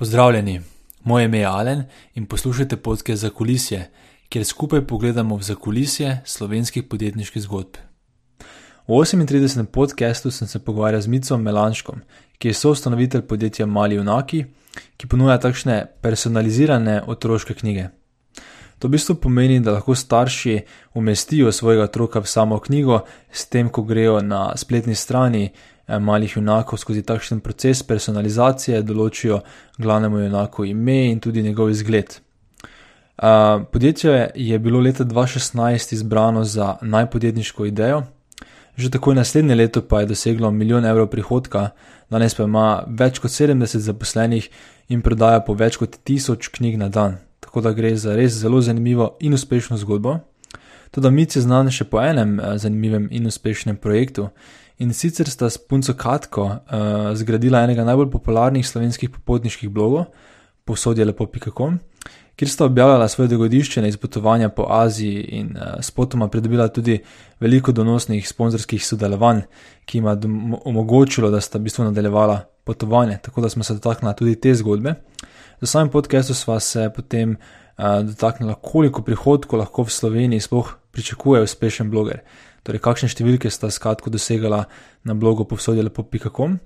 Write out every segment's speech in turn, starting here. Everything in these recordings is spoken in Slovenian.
Pozdravljeni, moje ime je Alen in poslušate podke za kulisje, kjer skupaj pogledamo v zakulisje slovenskih podjetniških zgodb. V 38. podkastu sem se pogovarjal z Micom Melanškom, ki je soustanovitelj podjetja Mali Junaki, ki ponuja takšne personalizirane otroške knjige. To v bistvu pomeni, da lahko starši umestijo svojega otroka v samo knjigo, s tem, ko grejo na spletni strani malih junakov skozi takšen proces personalizacije določijo glavnemu junaku ime in tudi njegov izgled. Uh, podjetje je bilo leta 2016 izbrano za najpodjetniško idejo, že takoj naslednje leto pa je doseglo milijon evrov prihodka, danes pa ima več kot 70 zaposlenih in prodaja po več kot tisoč knjig na dan. Tako da gre za res zelo zanimivo in uspešno zgodbo. Tudi Mic je znan še po enem uh, zanimivem in uspešnem projektu In sicer sta s punco Katko uh, zgradila enega najbolj popularnih slovenskih popotniških blogov, posodje lepo.com, kjer sta objavljala svoje dogodišče na izpotovanja po Aziji in uh, spotoma pridobila tudi veliko donosnih sponzorskih sodelovanj, ki jim je omogočilo, da sta v bistvu nadaljevala potovanje. Tako da smo se dotaknili tudi te zgodbe. Za samim podkastu sva se potem uh, dotaknila, koliko prihodkov lahko v Sloveniji sploh pričakuje uspešen bloger torej kakšne številke sta skratko dosegala na blogu povsodjelepo.com.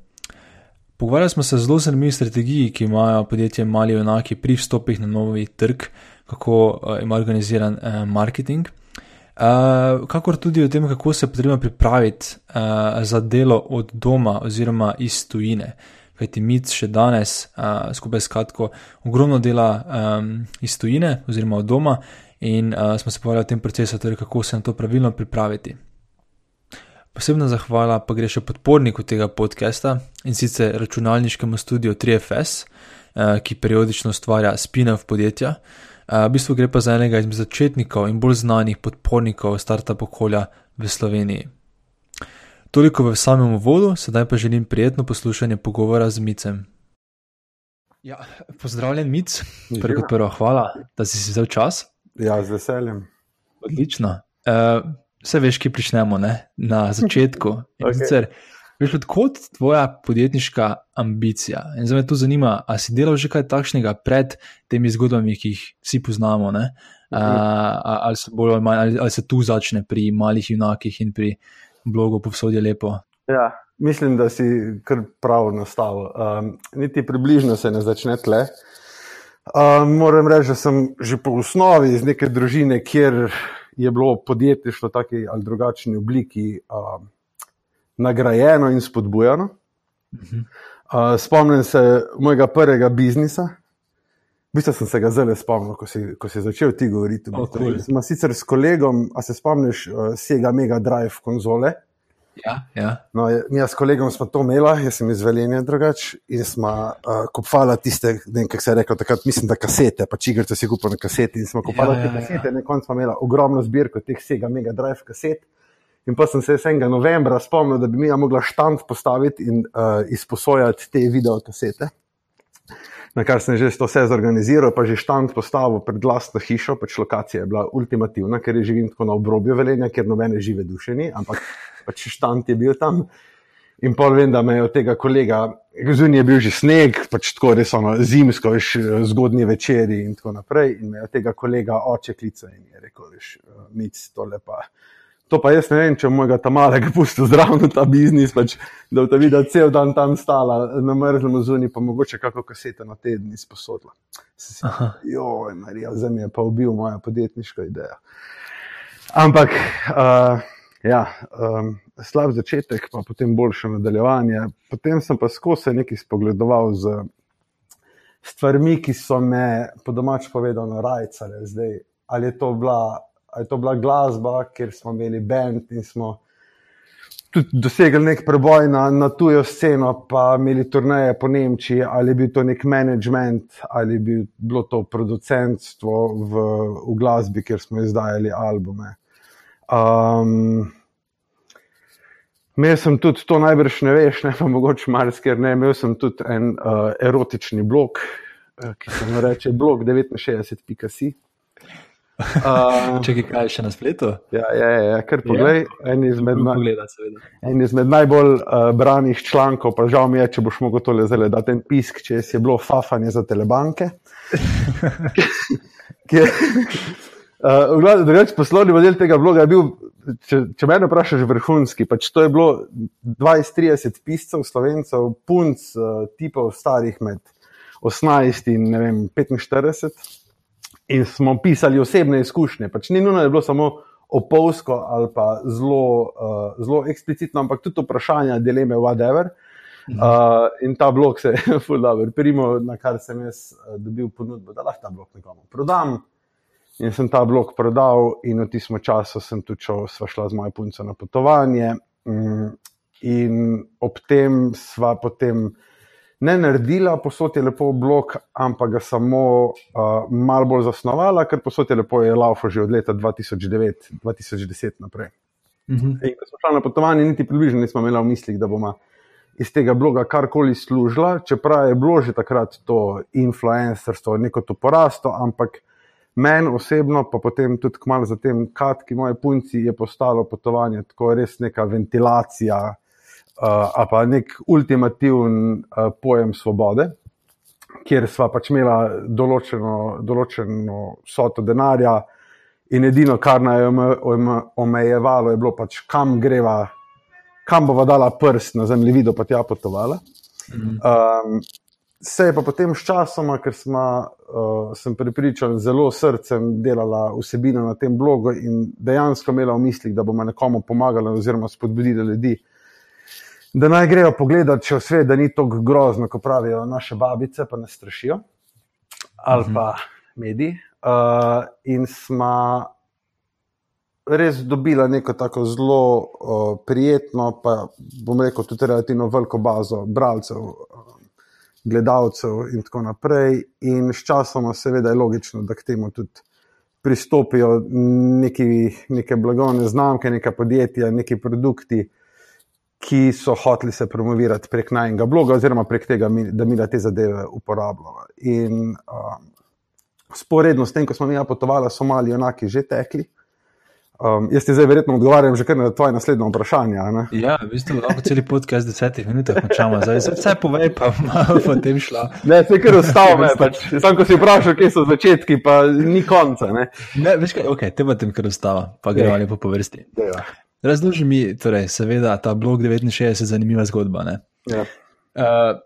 Pogovarjali smo se o zelo zanimivi strategiji, ki imajo podjetje Mali enaki pri vstopih na novi trg, kako uh, ima organiziran uh, marketing, uh, kakor tudi o tem, kako se je potrebno pripraviti uh, za delo od doma oziroma iz tujine. Kajti Mic še danes uh, skupaj s Katko ogromno dela um, iz tujine oziroma od doma in uh, smo se pogovarjali o tem procesu, torej kako se na to pravilno pripraviti. Posebna zahvala pa gre še podporniku tega podcasta in sicer računalniškemu studiu 3FS, uh, ki periodično ustvarja spin-off podjetja. Uh, v bistvu gre pa za enega izmed začetnikov in bolj znanih podpornikov startup okolja v Sloveniji. Toliko v samem uvodu, sedaj pa želim prijetno poslušanje pogovora z Micem. Ja, pozdravljen, Mic. Prvo, prvo, hvala, da si si vzel čas. Ja, z veseljem. Odlično. Uh, vse veš, ki pričnemo ne? na začetku. okay. Veš, odkot tvoja podjetniška ambicija? In zdaj me to zanima, ali si delal že kaj takšnega pred temi zgodbami, ki jih vsi poznamo, uh, ali, se bolj, ali, ali se tu začne pri malih junakih in pri blogu Povsodje lepo? Ja, mislim, da si kar prav nastavil. Um, niti približno se ne začne tle. Uh, moram reči, da sem že po osnovi iz neke družine, kjer je bilo podjetništvo v taki ali drugačni obliki uh, nagrajeno in spodbujano. Uh, spomnim se mojega prvega biznisa. V bistvu sem se ga zelo spomnil, ko si, ko si začel ti govoriti. Oh, cool. Sicer s kolegom, a se spomniš, uh, Sega Mega Drive konzole. Ja, ja. No, mi s kolegom smo to imeli, jaz sem izveljen drugače in smo uh, kopali tiste, ne vem, kako se je rekel, takrat mislim, da kasete, pa čigrte si kupili na kaseti in smo kopali ja, te ja, kasete, ja. na koncu smo imeli ogromno zbirko teh vsega Mega Drive kaset. In pa sem se 7. novembra spomnil, da bi mi mogla štant postaviti in uh, izposojati te videokasete. Na kar sem že to vse zorganiziral, pa že štant postavil pred vlastno hišo, pač lokacija je bila ultimativna, ker je živim tako na obrobju velenja, ker nobene žive duše ni, ampak pač štant je bil tam. In pa vem, da me je od tega kolega, zunaj je bil že sneg, pač tako res ono zimsko, veš, zgodnji večeri in tako naprej. In me je od tega kolega oče klical in je rekel, veš, mic tole pa. To pa jaz ne vem, če mojega tam malega pusti zdravno ta biznis, pač, da bo ta videl cel dan tam stala na mrzlem zunaj, pa mogoče kako kasete na teden izposodila. Joj, Marija, zdaj mi je pa ubil moja podjetniška ideja. Ampak. Uh, ja, um, slab začetek, pa potem boljše nadaljevanje. Potem sem pa skozi nekaj spogledoval z stvarmi, ki so me, po domač povedano, rajcale. Zdaj, ali je to bila, je to bila glasba, ker smo imeli bend in smo tudi dosegli nek preboj na, na tujo sceno, pa imeli turneje po Nemčiji, ali je bil to nek management, ali je bilo to producentstvo v, v glasbi, kjer smo izdajali albume. Um, imel sem tudi to, najbrž ne veš, ne pa mogoče marsikaj ne. Imel sem tudi en uh, erotični blog, uh, ki se mu reče blog 69.si. Uh, Če kaj še na spletu? Ja, ja, ja kar poglej. Ja. En izmed, na, pogleda, en izmed najbolj uh, branih člankov, pa žal mi je, če boš mogel tole zelo dati en pisk, če je bilo fafanje za telebanke. Uh, Drugač, poslovni model tega bloga je bil, če, če me vprašaš, vrhunski. Pač to je bilo 20-30 piscev, slovencev, punc, uh, tipov starih med 18 in vem, 45. In smo pisali osebne izkušnje. Pač ni nujno, da je bilo samo opolsko ali pa zelo, uh, zelo eksplicitno, ampak tudi vprašanja, dileme, whatever. Uh, in ta blog se je, fulano, primo, na kar sem jaz uh, dobil ponudbo, da lahko ta blog nekomu prodam. In sem ta blog prodal, in v tistem času sem tudi šel, sva šla z mojo punco na potovanje. Mm, in ob tem sva potem ne naredila, posod je lepo blog, ampak ga samo uh, malo bolj zasnovala, ker posod je lepo, je laufo že od leta 2009-2010 naprej. Mm -hmm. In ko smo šli na potovanje, niti približno nismo imeli v mislih, da bomo. Iz tega bloga karkoli služila, čeprav je bilo že takrat to influencerstvo, neko to porasto, ampak uh, Meni osebno, pa potem tudi kmalo za tem, kratki moji punci, je postalo potovanje tako res neka ventilacija uh, pa nek ultimativen uh, pojem svobode, kjer sva pač imela določeno, določeno soto denarja in edino, kar naj je omejevalo, je bilo pač kam greva, kam bova dala prst na zemlji, vido pa tja potovala. Mhm. Um, Se je pa potem s časom, ker smo, uh, sem pripričan, zelo srcem delala vsebino na tem blogu in dejansko imela v mislih, da bomo nekomu pomagali, oziroma spodbudili ljudi, da naj grejo pogledati, če vse, da ni tako grozno, kot pravijo naše babice, pa ne strašijo ali pa mediji. Uh, in smo res dobila neko tako zelo uh, prijetno, pa bom rekel, tudi relativno veliko bazo bralcev. Uh, gledalcev in tako naprej. In sčasoma, seveda, je logično, da k temu tudi pristopijo neki, neke blagovne znamke, neka podjetja, neki produkti, ki so hoteli se promovirati prek najnega bloga, oziroma prek tega, da mi da te zadeve uporabljamo. In um, sporedno s tem, ko smo mi potovali, so mali enaki že tekli. Um, jaz ti zdaj verjetno odgovarjam že kar na tvoje naslednje vprašanje. Ja, v bistvu lahko celi podcast 10 minut končamo, zdaj se vse povej, pa malo potem šla. Ne, se kar ostalo, pač. sam ko si vprašal, kje so začetki, pa ni konca. Ne, ne veš kaj, ok, te pa tem kar ostalo, pa gremo lepo po vrsti. Razloži mi, torej, seveda, ta blog 69 je zanimiva zgodba. Ne? Ja. Uh,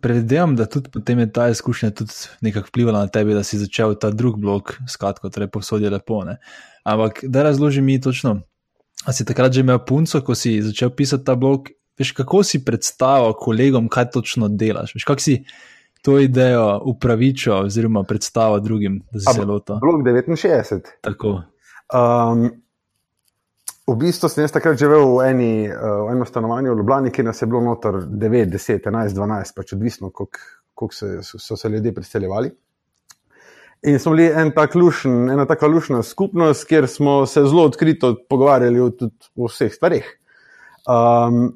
Predvidevam, da tudi potem je ta izkušnja tudi nekako vplivala na tebe, da si začel ta drug blog, skratko, torej posodje lepo. Ne? Ampak da razloži mi točno, a si takrat že imel punco, ko si začel pisati ta blog, veš, kako si predstavil kolegom, kaj točno delaš, veš, kako si to idejo upravičil oziroma predstavil drugim, da si zelo to. Blog 69. Tako. Um, v bistvu sem jaz takrat živel v, eni, uh, v enem stanovanju v Ljubljani, ki nas je bilo noter 9, 10, 11, 12, pač odvisno, koliko se, so, se ljudje priseljevali. In smo bili en tak lušen, ena tako lušna skupnost, kjer smo se zelo odkrito pogovarjali o, o vseh stvarih. Um,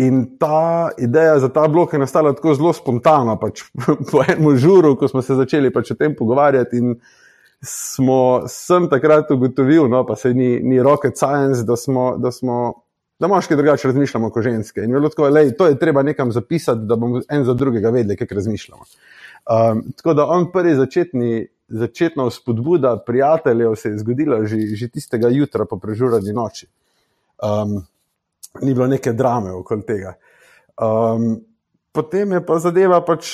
in ta ideja za ta blok je nastala tako zelo spontano, pač po enem žuru, ko smo se začeli pač o tem pogovarjati. In smo sem takrat ugotovili, no, pa se ni, ni rocket science, da smo. Da smo Da moški drugače razmišljamo kot ženske. In tako, lej, to je treba nekam zapisati, da bomo en za drugega vedeli, kako razmišljamo. Um, tako da on prvi začetni, začetna spodbuda prijateljev se je zgodila že, že tistega jutra po prežurani noči. Um, ni bilo neke drame okoli tega. Um, potem je pa zadeva pač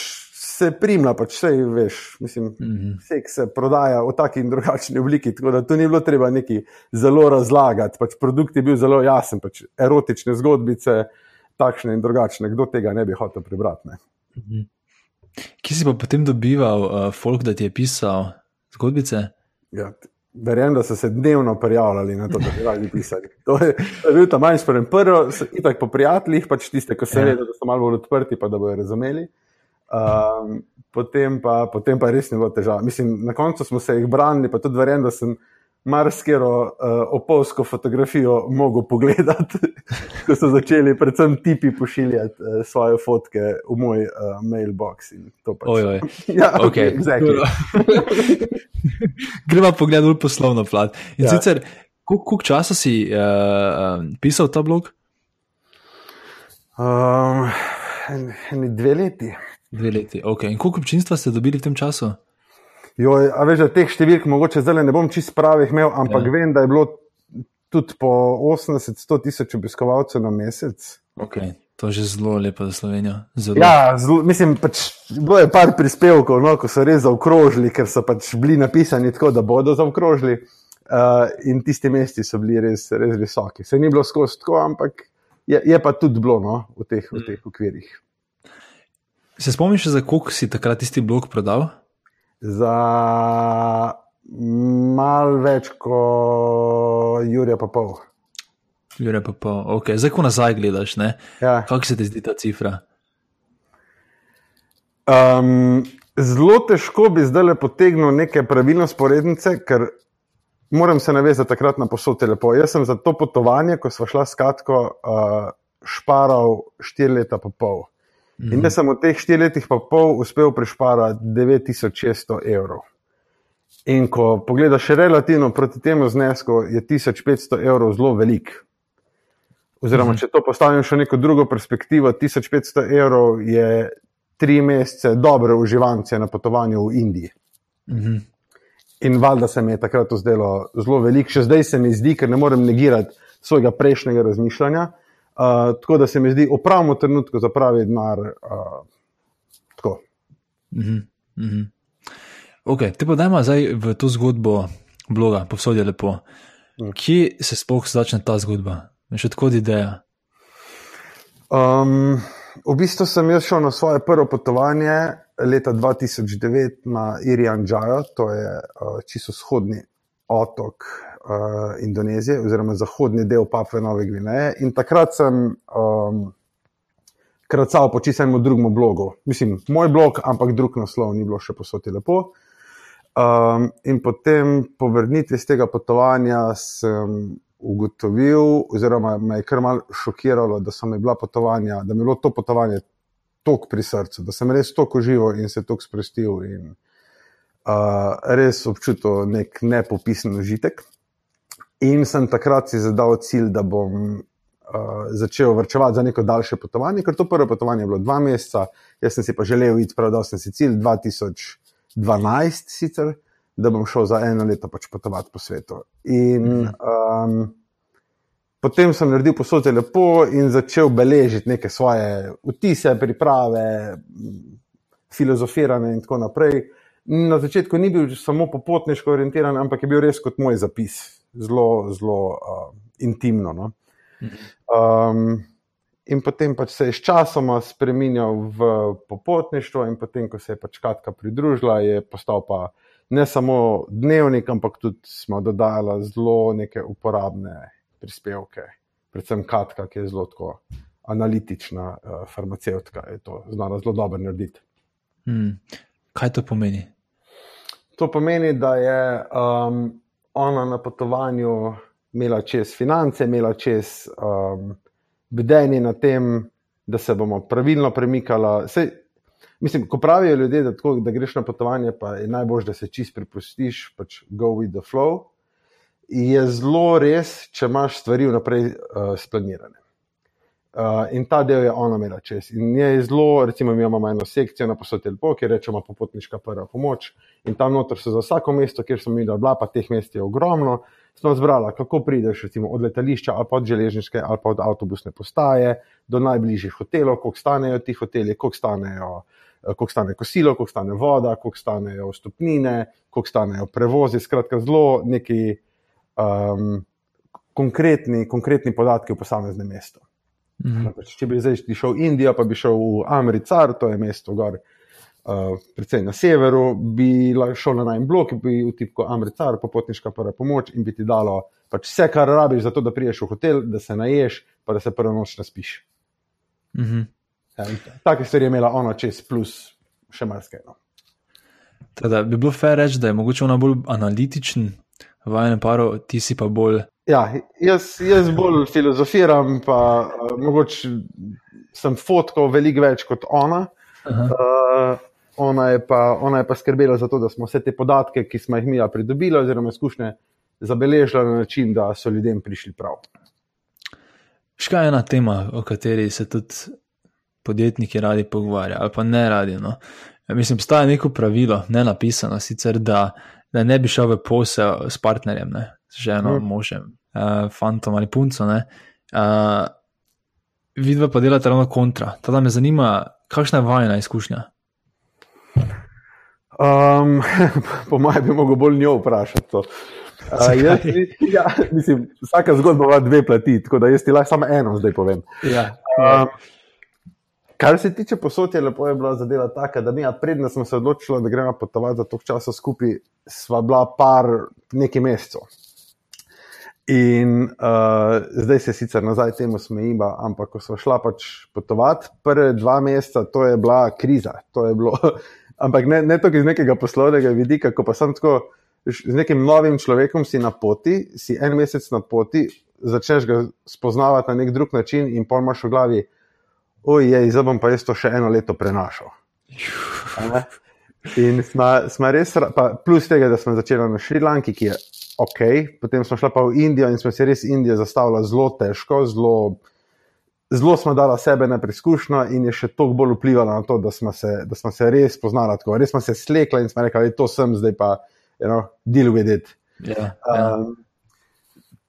se primla, pač vse veš, mislim, mm -hmm. seks se prodaja v taki in drugačni obliki, tako da tu ni bilo treba neki zelo razlagati. Pač produkt je bil zelo jasen, pač erotične zgodbice, takšne in drugačne, kdo tega ne bi hotel prebrati. Mm -hmm. Kje si pa potem dobival uh, folk, da ti je pisal zgodbice? Ja, verjamem, da so se dnevno prijavljali na to, da bi radi pisali. To je, to je bil ta manj sporen. Prvo, itak po prijateljih, pač tiste, ki se ja. vedo, da so malo bolj odprti, pa da bodo razumeli. Um, potem, pa, potem pa res ni bilo težav. Mislim, na koncu smo se jih branili, pa tudi verjamem, da sem marsikero uh, opolsko fotografijo mogel pogledati, ko so začeli predvsem tipi pošiljati uh, svoje fotke v moj uh, mailbox. Pač. Oj, oj. ja, okay. okay, exactly. Gremo pogledati v poslovno plat. In Ja. sicer, koliko časa si uh, pisal ta blog? um, en, eni dve leti. Dve leti. Okay. In koliko občinstva ste dobili v tem času? Joj, a veš, da teh številk mogoče zdaj ne bom čist pravih imel, ampak Ja. ja. vem, da je bilo tudi po 80-100 tisoč obiskovalcev na mesec. Okay. To je že zelo lepo za Slovenijo. Zelo. Ja, zelo, mislim, pač, bilo je par prispevkov, no, ko so res zaokrožili, ker so pač bili napisani tako, da bodo zaokrožili. Uh, in tisti mesti so bili res, res visoki. Se ni bilo skozi tako, ampak je, je pa tudi bilo no, v, teh, v teh okvirih. Se spomniš, za koliko si takrat tisti blog prodal? Za mal več kot Jurija pa pol. Jure pa pa, ok, zdaj ko nazaj gledaš, ne? Ja. Kako se ti zdi ta cifra? Um, zelo težko bi zdaj le potegnil neke pravilne sporednice, ker moram se navezati takrat na posod telepo. Jaz sem za to potovanje, ko smo šla s Katko, uh, šparal štiri leta pa pol. Mm. In jaz sem v teh štirih letih pa pol uspel prišparati 9600 evrov. In ko pogledaš relativno proti temu znesku, je 1500 evrov zelo velik. Oziroma, če to postavim še neko drugo perspektivo, 1500 evrov je tri mesece dobre uživance na potovanju v Indiji. Mhm. In valjda se mi je takrat to zdelo zelo veliko, še zdaj se mi zdi, ker ne morem negirati svojega prejšnjega razmišljanja. Uh, tako da se mi zdi v pravem trenutku za pravi denar. Uh, tako. Mhm. Mhm. Ok, te pa dajmo zdaj v to zgodbo bloga, povsod je lepo. Mm. Kje se sploh začne ta zgodba? Še odkud ideja? Um, v bistvu sem jaz šel na svoje prvo potovanje leta 2009 na Irian Džajo, to je uh, čisto vzhodni otok uh, Indonezije, oziroma zahodni del Papve Nove Gvineje. In takrat sem um, kracal po čistem drugem blogu. Mislim, moj blog, ampak drug naslov ni bilo še posoti lepo. Um, in potem po vrnitvi z tega potovanja sem ugotovil, oziroma me je kar malo šokiralo, da so mi bila potovanja, da mi je bilo to potovanje tako pri srcu, da sem res tako užival in se tako sprostil in uh, res občutil nek nepopisen užitek. In sem takrat si zadal cilj, da bom uh, začel vrčevati za neko daljše potovanje, ker to prvo potovanje je bilo dva meseca, jaz sem si pa želel iti, prav da sem si cilj 2012 sicer, da bom šel za eno leto pač potovati po svetu. In um, potem sem naredil posodje lepo in začel beležiti neke svoje vtise, priprave, filozofirane in tako naprej. Na začetku ni bil samo popotniško orientiran, ampak je bil res kot moj zapis, zelo, zelo uh, intimno. No? Um, in potem pač se je sčasoma spremenil v popotništvo, in potem, ko se je pač Katka pridružila, je postal pa ne samo dnevnik, ampak tudi smo dodali zelo neke uporabne prispevke, predvsem Katka, ki je zelo tako analitična, uh, farmacevtka, je to znala zelo dobro narediti. Hmm. Kaj to pomeni? To pomeni, da je um, ona na potovanju imela čez finance, imela čez um, bdenje na tem, da se bomo pravilno premikali. Sej, mislim, ko pravijo ljudje, da, tako, da greš na potovanje, pa je najbolj, da se čist prepustiš, pač go with the flow. Je zelo res, če imaš stvari vnaprej uh, splanirane. Uh, in ta del je ona imela čez. In je zelo, recimo, mi imamo eno sekcijo na posotelpo, ki rečemo popotniška prva pomoč. In tam noter so za vsako mesto, kjer smo mi bila, pa teh mest je ogromno, smo zbrali, kako prideš recimo, od letališča ali pa od železniške ali pa od avtobusne postaje do najbližjih hotelov, koliko stanejo ti hoteli, koliko stanejo. Koliko stane kosilo, koliko stane voda, koliko stanejo stopnine, koliko stanejo prevozi. Skratka, zelo neki um, konkretni, konkretni podatki o posameznem mestu. Mhm. Pač, če bi zdaj šel v Indijo, pa bi šel v Americar, to je mesto gor, uh, predvsem na severu, bi šel na najmen blok, bi vtipkal Americar, popotniška prva pomoč in bi ti dalo pač vse, kar rabiš, za to, da priješ v hotel, da se naješ, pa da se prvo noč naspiš. Mhm. Ja, in take stvari je imela ona čez, plus še marsikaj. No. Teda, bi bilo fair reči, da je mogoče ona bolj analitičen vajen paro, ti si pa bolj. Ja, jaz, jaz bolj filozofiram, pa uh, mogoče sem fotkal veliko več kot ona. Uh, ona, je pa, ona je pa skrbela za to, da smo vse te podatke, ki smo jih mi pridobili, oziroma izkušnje, zabeležili na način, da so ljudem prišli prav. Škaj je ena tema, o kateri se tudi podjetniki radi pogovarjajo, ali pa ne radi. No? Mislim, obstaja neko pravilo, ne napisano, sicer, da, da ne bi šel v posel s partnerjem, ne? Ženo, hmm. možem, uh, fantom ali punco. Uh, Vidva pa delate ravno kontra. Teda me zanima, kakšna je vajna izkušnja? Um, po mojem, bi mogel bolj njo vprašati. Uh, jaz, ja, mislim, vsaka zgodba ima dve plati, tako da jaz ti lahko samo eno zdaj povem. Ja, um, Kar se tiče posodja, lepo je bila zadeva taka, da mi, prednjo smo se odločili, da gremo potovati za to časa skupaj, sva bila par nekaj mesecev. In uh, zdaj se sicer nazaj temu smejimo, ampak ko smo šla pač potovati, prve dva meseca, to je bila kriza. Je bilo, ampak ne, ne toliko iz nekega poslovnega vidika, ko pa sem tako z nekim novim človekom si na poti, si en mesec na poti, začneš ga spoznavati na nek drug način in pol imaš v glavi ojej, zdaj bom pa jaz to še eno leto prenašal. In smo, smo res, pa plus tega, da smo začeli na Šrilanki, ki je ok, potem smo šli pa v Indijo in smo se res Indijo zastavili zelo težko, zelo, zelo smo dali sebe na preizkušnjo in je še toliko bolj vplivalo na to, da smo se, da smo se res poznali tako. Res smo se slekli in smo rekli, da je to sem, zdaj pa, you know, deal with it. Yeah, yeah. Um,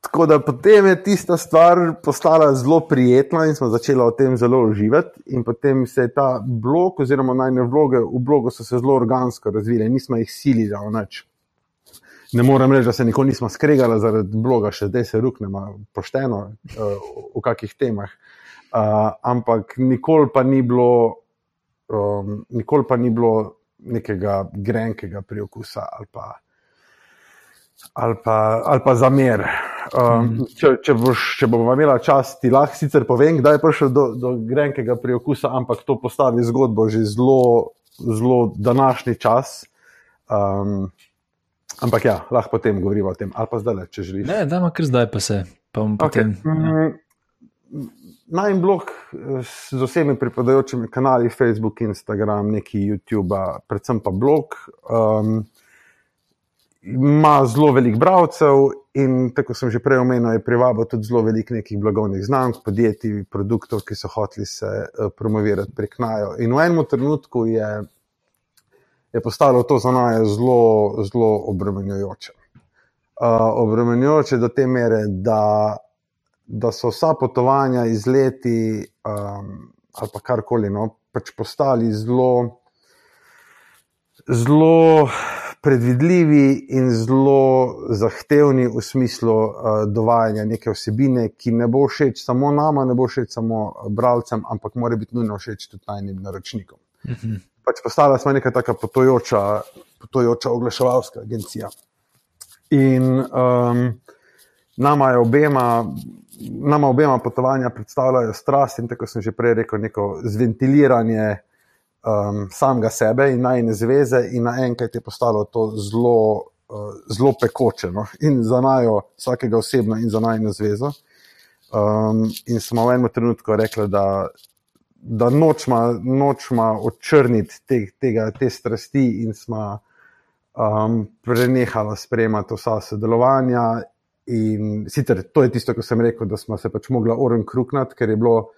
Tako da potem je tista stvar postala zelo prijetna in smo začeli o tem zelo uživati. In potem se je ta blog, oziroma najne vloge v blogu, so se zelo organsko razvile, nismo jih silili za noč. Ne morem reči, da se nikoli nismo skregali zaradi bloga, še zdaj se ruknemo pošteno uh, v kakih temah. Uh, ampak nikoli pa ni bilo, um, nikoli pa ni bilo nekega grenkega priokusa ali pa ali pa, ali pa zamer. Um, če, če, boš, če bomo imeli čas, ti lahko sicer povem, kdaj je prišel do, do grenkega priokusa, ampak to postavi zgodbo že zelo, zelo današnji čas. Um, ampak ja, lahko potem govorimo o tem, ali pa zdaj, če želiš. Ne, da ima kar zdaj, pa se pa bom potem. Okay. Ja. Mm, Naj blog z vsemi pripadajočimi kanali, Facebook, Instagram, neki YouTube, predvsem pa blog. Um, ima zelo veliko bralcev in tako sem že prej omenil, je privabil tudi zelo veliko nekih blagovnih znamk, podjetij, produktov, ki so hoteli se uh, promovirati prek najo. In v enem trenutku je, je postalo to za najo zelo, zelo obremenjujoče. Uh, obremenjujoče do te mere, da, da so vsa potovanja iz leti um, ali pa karkoli, no, pač postali zelo, zelo predvidljivi in zelo zahtevni v smislu uh, dovajanja neke osebine, ki ne bo všeč samo nama, ne bo všeč samo bralcem, ampak mora biti nujno všeč tudi tajnim naročnikom. Mhm. Pač postala smo neka taka potojoča, potojoča oglaševalska agencija. In um, nama je obema. Nama obema potovanja predstavljajo strast in tako sem že prej rekel, neko zventiliranje um, samega sebe in najne zveze, in naenkrat je postalo to zelo, uh, zelo pekoče. No? In za najo, vsakega osebno, in za najno zvezo. Um, in smo v enem trenutku rekli, da, da nočemo nočma odčrniti te, tega, te strasti, in smo um, prenehali sprejemati vsa sodelovanja. In sicer to je tisto, kar sem rekel, da smo se pač mogli oren kruknati, ker je bilo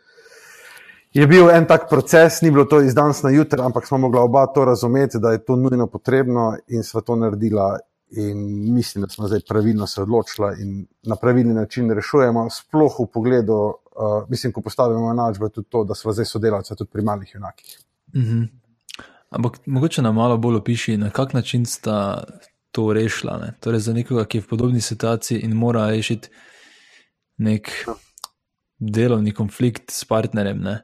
je bil en tak proces, ni bilo to iz danes na jutro, ampak smo mogla oba to razumeti, da je to nujno potrebno in sva to naredila. In mislim, da smo zdaj pravilno se odločili in na pravilni način rešujemo, sploh v pogledu, uh, mislim, ko postavimo enačbo, tudi to, da smo zdaj sodelavci tudi pri malih junakih. Mm -hmm. Ampak mogoče nam malo bolj opiši, na kak način sta to rešila. Torej, za nekoga, ki je v podobni situaciji in mora rešiti nek delovni konflikt s partnerjem. Ne?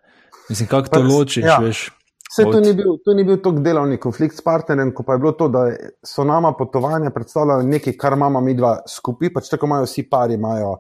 Mislim, kako to ločiš, ja. veš. Vse to ni bil, to ni bil tako delovni konflikt s partnerjem, ko pa je bilo to, da so nama potovanja predstavljala nekaj, kar imamo mi dva skupaj, pač tako imajo vsi pari, imajo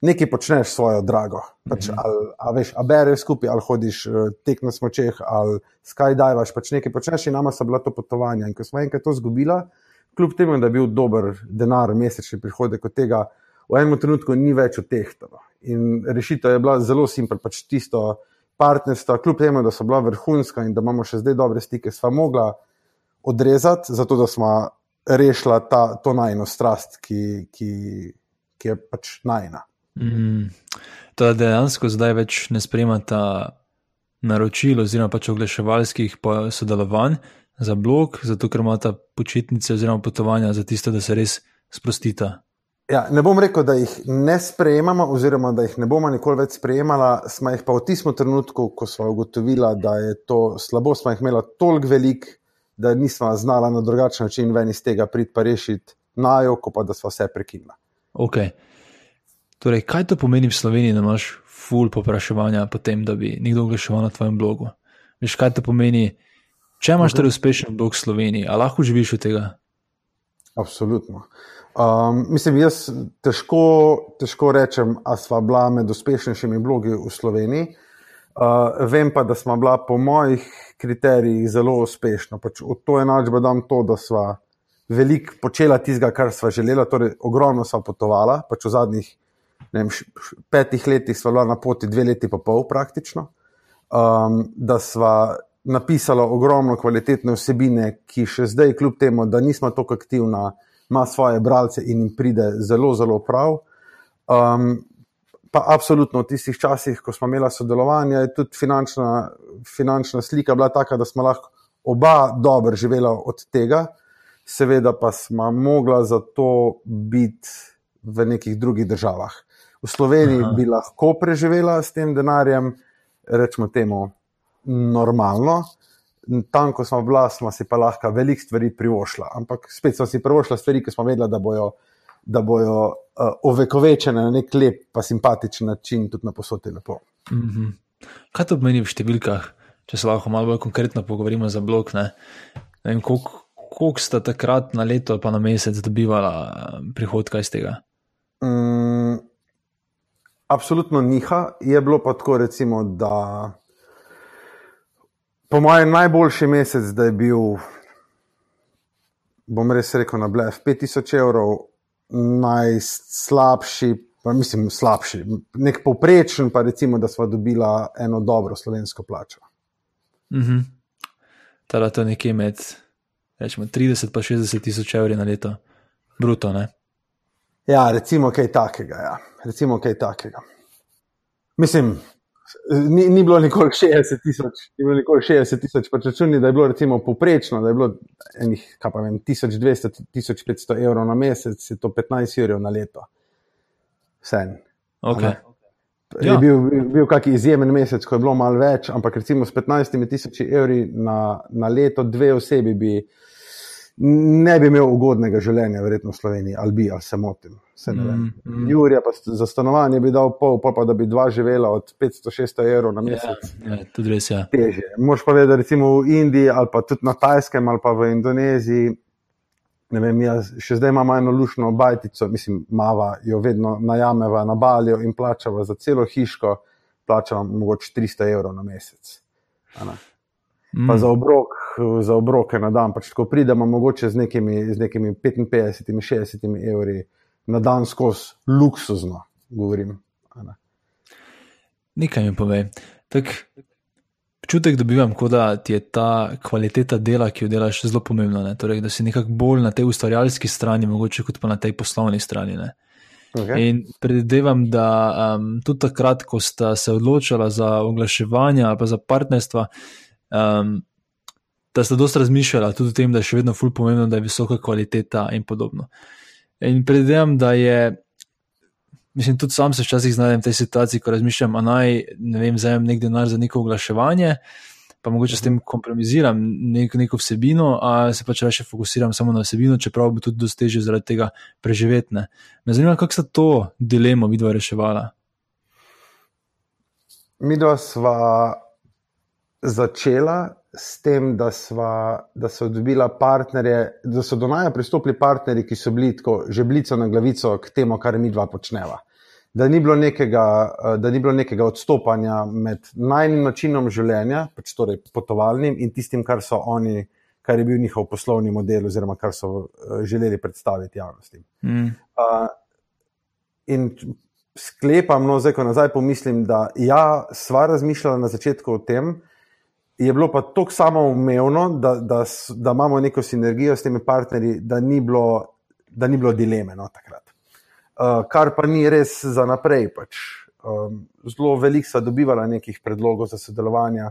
nekaj počneš svojo drago. Pač, mm -hmm. ali, a veš, a bereš skupaj, ali hodiš eh, tek na smočeh, ali skydiveš, pač nekaj počneš in nama so bila to potovanja. In ko smo enkrat to zgubila, kljub temu, da je bil dober denar, mesečni prihodek od tega, v enem trenutku ni več odtehtalo. In rešitev je bila zelo simpel, pač tisto partnerstvo, kljub temu, da so bila vrhunska in da imamo še zdaj dobre stike, sva mogla odrezati, zato da smo rešila ta, to najno strast, ki, ki, ki je pač najna. Mm. To dejansko zdaj več ne spremata naročil oziroma pač oglaševalskih sodelovanj za blog, zato ker imata počitnice oziroma potovanja za tiste, da se res sprostita. Ja, ne bom rekel, da jih ne sprejemamo, oziroma da jih ne bomo nikoli več sprejemali, smo jih pa v tistem trenutku, ko smo ugotovili, da je to slabo, smo jih imeli toliko velik, da nismo znali na drugačen način ven iz tega priti pa rešiti najo, ko pa da smo vse prekinili. Ok. Torej, kaj to pomeni v Sloveniji, da imaš full popraševanja po tem, da bi nekdo oglaševal na tvojem blogu? Veš, kaj to pomeni, če imaš torej uspešen blog v Sloveniji, ali lahko živiš od tega? Absolutno. Um, mislim, jaz težko, težko rečem, da smo bila med uspešnejšimi blogi v Sloveniji. Uh, vem pa, da smo bila po mojih kriterijih zelo uspešna. Pač od to enačbe dam to, da smo veliko počela tistega, kar smo želela, torej ogromno smo potovala. Pač v zadnjih vem, petih letih smo bila na poti dve leti pa pol praktično. Um, da smo napisala ogromno kvalitetne vsebine, ki še zdaj, kljub temu, da nismo tako aktivna, ima svoje bralce in jim pride zelo, zelo prav. Um, pa absolutno v tistih časih, ko smo imeli sodelovanje, je tudi finančna, finančna slika bila taka, da smo lahko oba dobro živela od tega, seveda pa smo mogla za to biti v nekih drugih državah. V Sloveniji Aha. bi lahko preživela s tem denarjem, rečemo temu, normalno tam, ko smo bila, smo si pa lahko veliko stvari privošla. Ampak spet smo si privošla stvari, ki smo vedela, da bojo, da bojo uh, ovekovečene na nek lep, pa simpatičen način, tudi na posodi lepo. Mm -hmm. Kaj to pomeni v številkah, če se lahko malo bolj konkretno pogovorimo za blok? Koliko sta takrat na leto, pa na mesec dobivala eh, prihodka iz tega? Mm, absolutno niha. Je bilo pa tako, recimo, da Po mojem najboljši mesec, da je bil, bom res rekel, na blef 5000 evrov, najslabši, pa mislim, slabši, nek povprečen, pa recimo, da smo dobili eno dobro slovensko plačo. Mhm. Teda to je nekje med rečemo, 30 in 60 tisoč evri na leto, bruto. Ne? Ja, recimo kaj takega. Ja. Recimo kaj takega. Mislim, Ni, ni bilo nikoli 60 tisoč, ni bilo nikoli 60 tisoč, pa če čuni, da je bilo recimo poprečno, da je bilo enih, kaj pa vem, 1200-1500 evrov na mesec, je to 15 evrov na leto. Vse. Okay. Je ja. bil, bil, bil kakšen izjemen mesec, ko je bilo malo več, ampak recimo s 15 tisoč evri na, na leto, dve osebi bi ne bi imel ugodnega življenja, verjetno v Sloveniji, ali bi, ali se motim. Se mm, mm. Jurija pa za stanovanje bi dal pol, pa, pa da bi dva živela od 500-600 evrov na mesec. Ja, ja, tudi res je. Ja. Teže. Moš pa vedeti, recimo v Indiji, ali pa tudi na Tajskem, ali pa v Indoneziji. Ne vem, jaz še zdaj imamo eno lušno bajtico, mislim, mava jo vedno najameva na baljo in plačava za celo hiško, plačava mogoče 300 evrov na mesec. Mm. Pa za obrok, za obroke na dan. Pač tako pridemo, mogoče z nekimi, z nekimi 55-60 evri na dan skozi luksuzno, govorim. Ne. Nekaj mi pove. Čutek dobivam, da ti je ta kvaliteta dela, ki jo delaš, zelo pomembna. Torej, da si nekako bolj na tej ustvarjalski strani, mogoče kot pa na tej poslovni strani. Okay. In predvidevam, da um, tudi takrat, ko sta se odločila za oglaševanje ali pa za partnerstva, um, da sta dosta razmišljala tudi o tem, da je še vedno fulj pomembno, da je visoka kvaliteta in podobno. In predvidevam, da je, mislim, tudi sam se včasih znajdem v tej situaciji, ko razmišljam, da naj ne vem, vzamem nek denar za neko oglaševanje. Pa mogoče s tem kompromiziram nek, neko vsebino, a se pač raje fokusiram samo na vsebino, čeprav bi tudi dostežil zaradi tega preživeti. Ne. Me zanima, kako sta to dilemo vidva reševala. Mi dva sva začela s tem, da, sva, da so dobila partnerje, da so do naja pristopili partnerji, ki so bili tako že blico na glavico k temu, kar mi dva počneva. Da ni, nekega, da ni bilo nekega odstopanja med najnim načinom življenja, pač torej potovalnim, in tistim, kar so oni, kar je bil njihov poslovni model, oziroma kar so uh, želeli predstaviti javnosti. Mm. Uh, in sklepam, no, zdaj ko nazaj pomislim, da ja, sva razmišljala na začetku o tem, je bilo pa tako samoumevno, da, da, da imamo neko sinergijo s temi partnerji, da ni bilo, da ni bilo dileme no, takrat. Uh, kar pa ni res za naprej. Pač. Um, zelo veliko sva dobivala nekih predlogov za sodelovanje,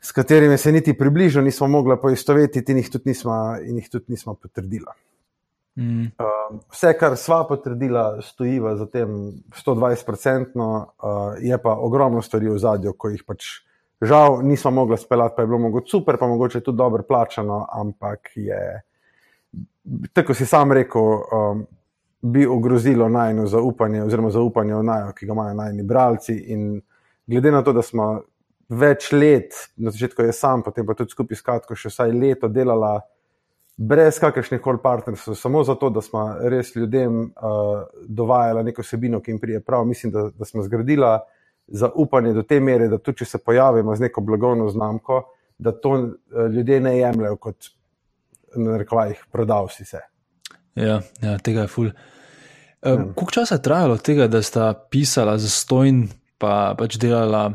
s katerimi se niti približno nismo mogli poistovetiti in jih tudi nismo, jih tudi nismo potrdila. Mm. Uh, vse, kar sva potrdila, stoji za tem 120-odstotno, uh, je pa ogromno stvari v zadju, ko jih pač žal nismo mogli speljati, pa je bilo mogoče super, pa mogoče tudi dobro plačano, ampak je, tako si sam rekel, um, bi ogrozilo najno zaupanje, oziroma zaupanje v najo, ki ga imajo najni bralci. In glede na to, da smo več let, na začetku je sam, potem pa tudi skupaj s Katko, še vsaj leto delala brez kakršnih koli partnerstv, samo zato, da smo res ljudem uh, dovajali neko sebino, ki jim prije prav. Mislim, da, da smo zgradili zaupanje do te mere, da tudi če se pojavimo z neko blagovno znamko, da to uh, ljudje ne jemljajo kot na rekovajih prodavci se. Ja, ja, tega je ful. Um, Koliko časa je trajalo tega, da sta pisala za stojn, pa pač delala,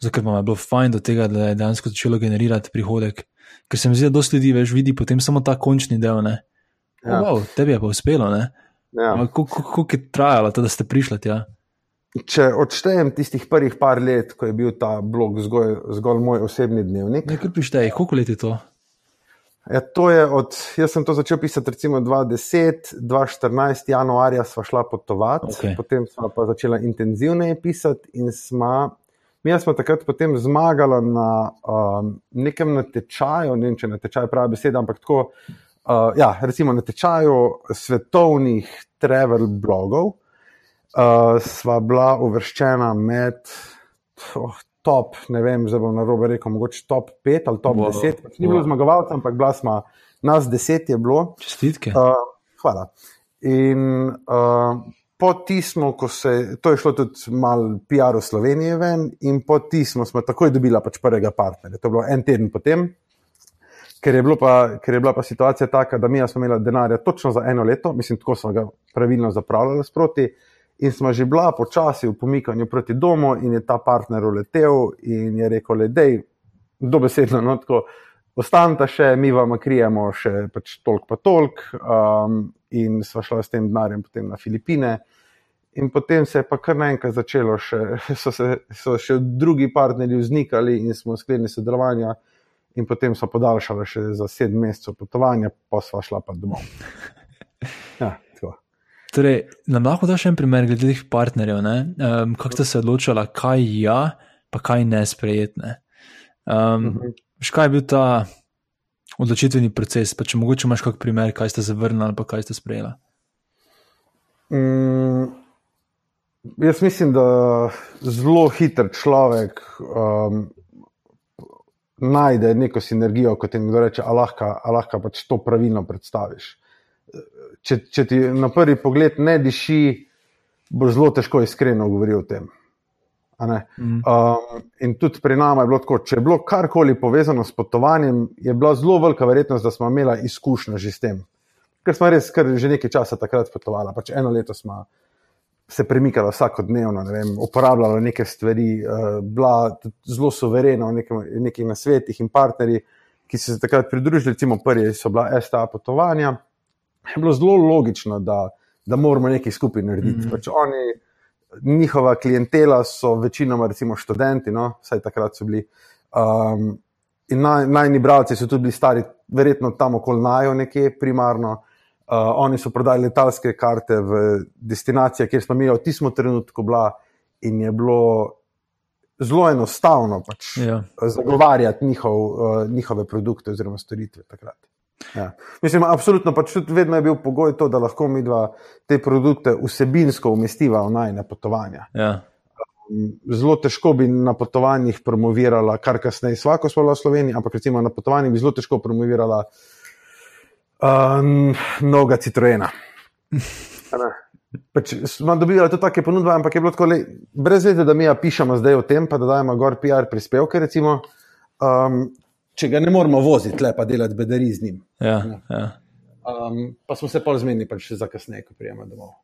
zato vam je bilo fajn do tega, da je dejansko začelo generirati prihodek? ker se mi zdi, da dosti ljudi več vidi potem samo ta končni del. Ja. Oh, wow, tebi je pa uspelo. Ja. Kako je trajalo, to, da ste prišli tja? Če odštejem tistih prvih par let, ko je bil ta blog zgolj, zgolj moj osebni dnevnik. Ne, kar prištej, koliko let je to? Ja, to je od, jaz sem to začel pisati recimo 2010, 2014, januarja sva šla potovati, Okay. potem sva pa začela intenzivneje pisati in sva Mi smo takrat potem zmagali na um, nekem natečaju, ne vem, če na tečaju pravi beseda, ampak tako, uh, ja, recimo na tečaju svetovnih travel blogov. Uh, sva bila uvrščena med oh, top, ne vem, zdaj bom na robe rekel, mogoče top 5 ali top Wow. 10. Pač ni bilo Wow. zmagovalcev, ampak bila smo, nas 10 je bilo. Čestitke. Uh, hvala. In uh, po tismu, ko se, to je šlo tudi malo PR v Sloveniji ven, in po tismu smo takoj dobila pač prvega partnerja. To je bilo en teden potem, ker je, bilo pa, ker je bila pa situacija taka, da mi smo imeli denarja točno za eno leto, mislim, tako smo ga pravilno zapravljali sproti. In smo že bila počasi v pomikanju proti domu, in je ta partner uletel in je rekel: Le, dej, dobesedno, no, tako, ostanite še, mi vam krijemo še pač toliko, pa toliko. Um, in sva šla s tem denarjem potem na Filipine. In potem se je pa kar naenkrat začelo, še, so, se, so še drugi partnerji vznikali in smo sklenili sodelovanja. In potem so podaljšali še za sedem mesecev potovanja, pa sva šla pa domov. Ja. Torej, nam lahko daš en primer glede teh partnerjev, um, kako ste se odločili, kaj ja, pa kaj ne sprejetne. Um, Mhm. Škaj je bil ta odločitveni proces, pa če mogoče imaš kak primer, kaj ste zavrnili ali pa kaj ste sprejeli. Mm, jaz mislim, da zelo hiter človek um, najde neko sinergijo, kot jim kdo reče, a lahko, a lahko pač to pravilno predstaviš. Če, če ti na prvi pogled ne diši, bo zelo težko iskreno govoriti o tem. Mm. Um, in tudi pri nama je bilo tako, če je bilo karkoli povezano s potovanjem, je bila zelo velika verjetnost, da smo imeli izkušnjo že s tem. Ker smo res kar že nekaj časa takrat potovali. Pač eno leto smo se premikali vsakodnevno, ne vem, uporabljali neke stvari, uh, bila zelo suverena v nekem, nekih nasvetih in partnerji, ki so se takrat pridružili, recimo prvi so bila STA potovanja. Je bilo zelo logično, da, da moramo nekaj skupaj narediti. Mm. Pač oni, njihova klientela so večinoma recimo študenti, no, vsaj takrat so bili. Um, in naj, najni bralci so tudi bili stari, verjetno tam okoli najo nekje primarno. Uh, oni so prodali letalske karte v destinacije, kjer smo mi v tistem trenutku bila, in je bilo zelo enostavno pač, Ja. zagovarjati njihov, uh, njihove produkte oziroma storitve takrat. Ja. Mislim, absolutno pač tudi vedno je bil pogoj to, da lahko mi dva te produkte vsebinsko umestiva v najne potovanja. Ja. Zelo težko bi na potovanjih promovirala, kar kasneje, svako smo bila v Sloveniji, ampak recimo na potovanjih bi zelo težko promovirala um, noga Citroena. Pač smo dobili tudi take ponudbe, ampak je bilo tako, le, brez veze, da mi ja pišemo zdaj o tem, pa da dajemo gor PR prispevke. Recimo, um, če ga ne moramo voziti, le pa delati bedari z njim. Ja, ja. Um, pa smo se pol zmenili, pač za kasneje, ko prijemo domov.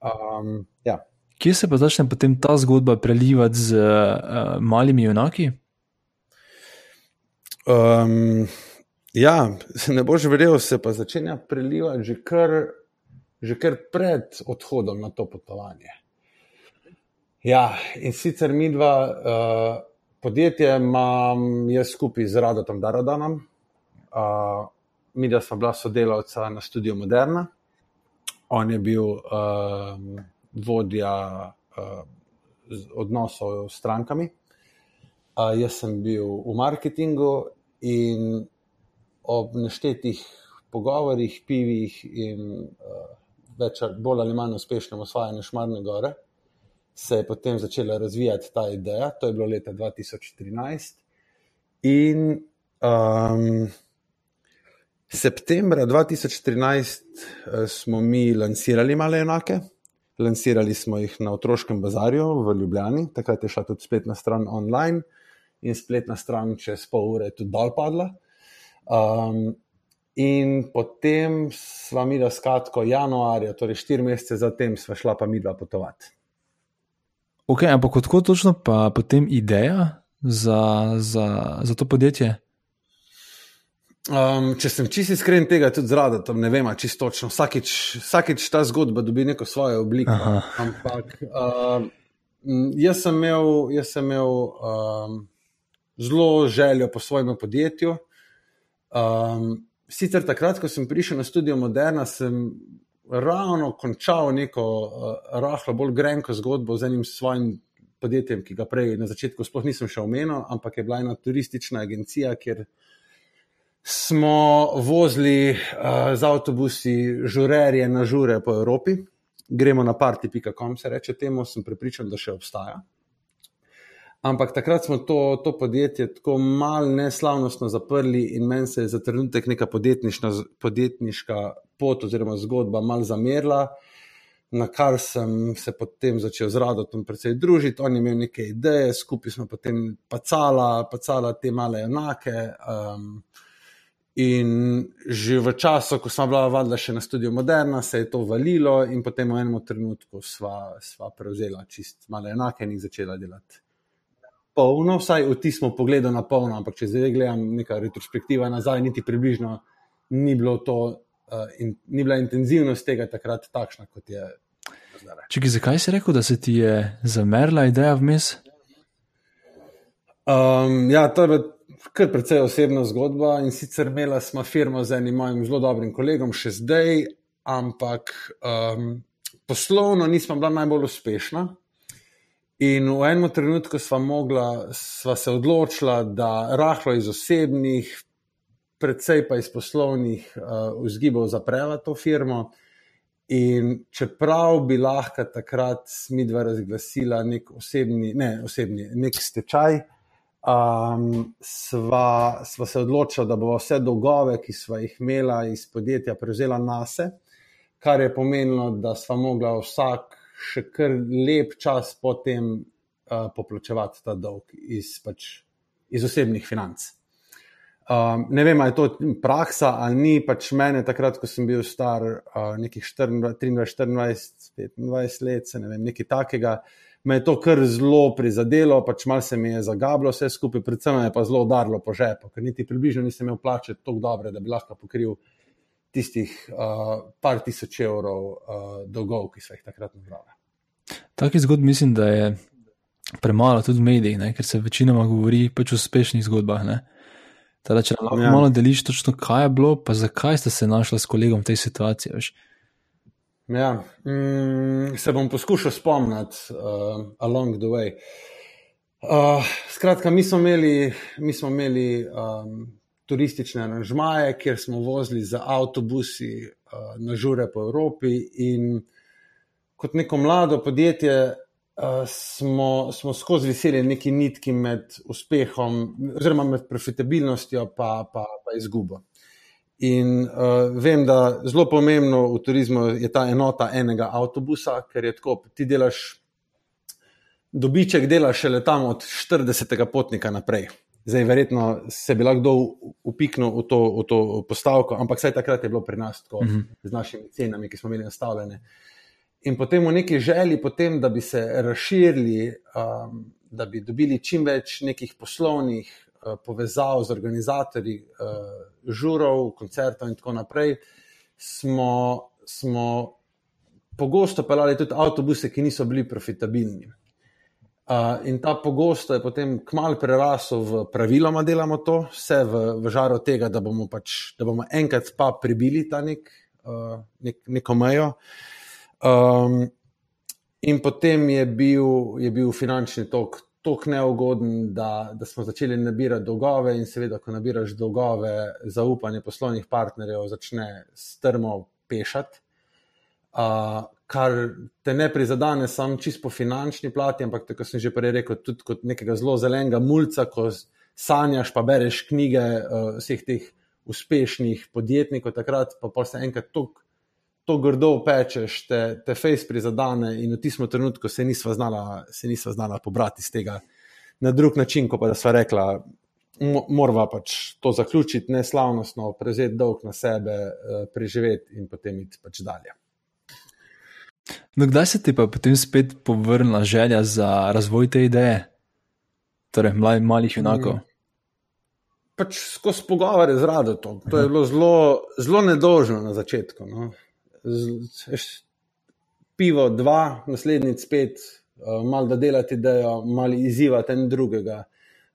Um, ja. Kje se pa začne potem ta zgodba prelivati z uh, malimi junaki? Um, ja, ne boš verjel, se pa začenja prelivati že kar, že kar pred odhodom na to potovanje. Ja, in sicer mi dva, uh, podjetje imam jaz skupaj z Radotom Darodanom. Uh, mi dva smo bila sodelavca na študiju Moderna. On je bil uh, vodja uh, odnosov s strankami, uh, jaz sem bil v marketingu in ob neštetih pogovorih, pivih in uh, več ali bolj ali manj uspešnem osvajanju Šmarne gore se je potem začela razvijati ta ideja, to je bilo leta 2013. In um, septembra 2013 uh, smo mi lansirali male enake. Lansirali smo jih na otroškem bazarju v Ljubljani, takrat je šla tudi spletna stran online in spletna stran čez pol ure tudi dol padla. Um, in potem sva mi da skratko januarja, torej štiri mesece zatem, sva šla pa mi dva potovati. Ok, ampak kako točno pa potem ideja za, za, za to podjetje? Um, če sem čisto iskren, tega tudi zrada, tam ne vem, čisto točno. Vsakič, vsakič ta zgodba dobi neko svojo obliko. Aha. Ampak um, jaz sem imel, jaz sem imel um, zelo željo po svojem podjetju. Um, sicer takrat, ko sem prišel na študijo Moderna, sem ravno končal neko uh, rahlo bolj grenko zgodbo z enim svojim podjetjem, ki ga prej na začetku sploh nisem še omenil, ampak je bila ena turistična agencija, kjer smo vozili uh, z avtobusi žurerje na žure po Evropi. Gremo na parti.com, se reče temu, sem prepričan, da še obstaja. Ampak takrat smo to, to podjetje tako malo neslavnostno zaprli, in meni se je za trenutek neka podjetniška pot oziroma zgodba malo zamerila, na kar sem se potem začel z Radotom precej družiti. On je imel neke ideje, skupaj smo potem pacala, pacala te male enake. Um, In že v času, ko smo bila vadila še na študiju Moderna, se je to valilo, in potem v enem trenutku sva, sva prevzela čist malo enake in začela delati polno, vsaj vtis smo pogledali na polno, ampak če zdaj gledam neka retrospektiva nazaj, niti približno ni bilo to, in, ni bila intenzivnost tega takrat takšna, kot je zdaj. Če, zakaj si rekel, da se ti je zamerila ideja vmes? Um, ja, to je kar precej osebna zgodba in sicer imela smo firmo z enim mojim zelo dobrim kolegom še zdaj, ampak um, poslovno nismo bila najbolj uspešna. In v enem trenutku sva, mogla, sva se odločila, da rahlo iz osebnih, predvsej pa iz poslovnih uh, vzgibov zapreva to firmo. In čeprav bi lahko takrat mi dva razglasila nek osebni, ne osebni, nek stečaj, um, sva, sva se odločila, da bo vse dolgove, ki sva jih imela iz podjetja, prevzela nase, kar je pomenilo, da sva mogla vsak še kar lep čas potem uh, poplačevati ta dolg iz, pač, iz osebnih financ. Um, ne vem, ali je to praksa ali ni. Pač mene takrat, ko sem bil star uh, nekih 23, 24, 25 let, se ne vem, nekaj takega, me je to kar zelo prizadelo, pač mal se mi je zagablo vse skupaj, predvsem me je pa zelo udarilo po žepu, ker niti približno nisem imel plače tako dobre, da bi lahko pokril tistih uh, par tisoč evrov uh, dolgov, ki so jih takrat nabrali. Taki zgodb mislim, da je premalo tudi v medijih, ker se večinoma govori pač o uspešnih zgodbah. Teda, če lahko ja. malo deliš, točno kaj je bilo, pa zakaj ste se našli s kolegom v tej situaciji. Veš? Ja, mm, se bom poskušal spomniti uh, along the way. Uh, skratka, mi smo imeli, mi smo imeli um, turistične aranžmaje, kjer smo vozili z avtobusi uh, na žure po Evropi. In kot neko mlado podjetje smo, smo skozi veselje neki nitki med uspehom, oziroma med profitabilnostjo in pa, pa, pa izgubo. In uh, vem, da zelo pomembno v turizmu je ta enota enega avtobusa, ker je tako, ti delaš. Dobiček dela šele tam od 40. potnika naprej. Zdaj, verjetno se bi lahko upiknil v to, v to postavko, ampak vsaj takrat je bilo pri nas tako, uh -huh. z našimi cenami, ki smo imeli nastavljene. In potem v neki želji, potem, da bi se razširili, um, da bi dobili čim več nekih poslovnih uh, povezav z organizatorji uh, žurov, koncertov in tako naprej, smo, smo pogosto pelali tudi avtobuse, ki niso bili profitabilni. Uh, in ta pogosto je potem kmalu prerasel v praviloma delamo to, vse v, v žaru tega, da bomo, pač, da bomo enkrat pa pribili ta nek, uh, nek, neko mejo. Um, in potem je bil, je bil finančni tok tako neugoden, da, da smo začeli nabirati dolgove, in seveda, ko nabiraš dolgove, zaupanje poslovnih partnerjev začne strmo pešati. Uh, kar te ne prizadene samo čisto po finančni plati, ampak tako sem že prej rekel, tudi kot nekega zelo zelenega mulca, ko sanjaš, pa bereš knjige uh, vseh teh uspešnih podjetnikov, takrat pa, pa se enkrat to grdo pečeš, te, te face prizadene in v tistem trenutku se nisva znala, se nisva znala pobrati iz tega na drug način, kot pa da sva rekla. Morava pač to zaključiti, ne slavnostno, prevzeti dolg na sebe, eh, preživeti in potem iti pač dalje. No, kdaj se ti pa potem spet povrnila želja za razvoj te ideje, torej mlaj, malih junakov? Mm. Pač skozi pogovore z Radotom. To je bilo zelo, zelo nedožno na začetku. No. Z, pivo, dva, naslednjič spet, uh, malo da delati idejo, malo izzivati en drugega,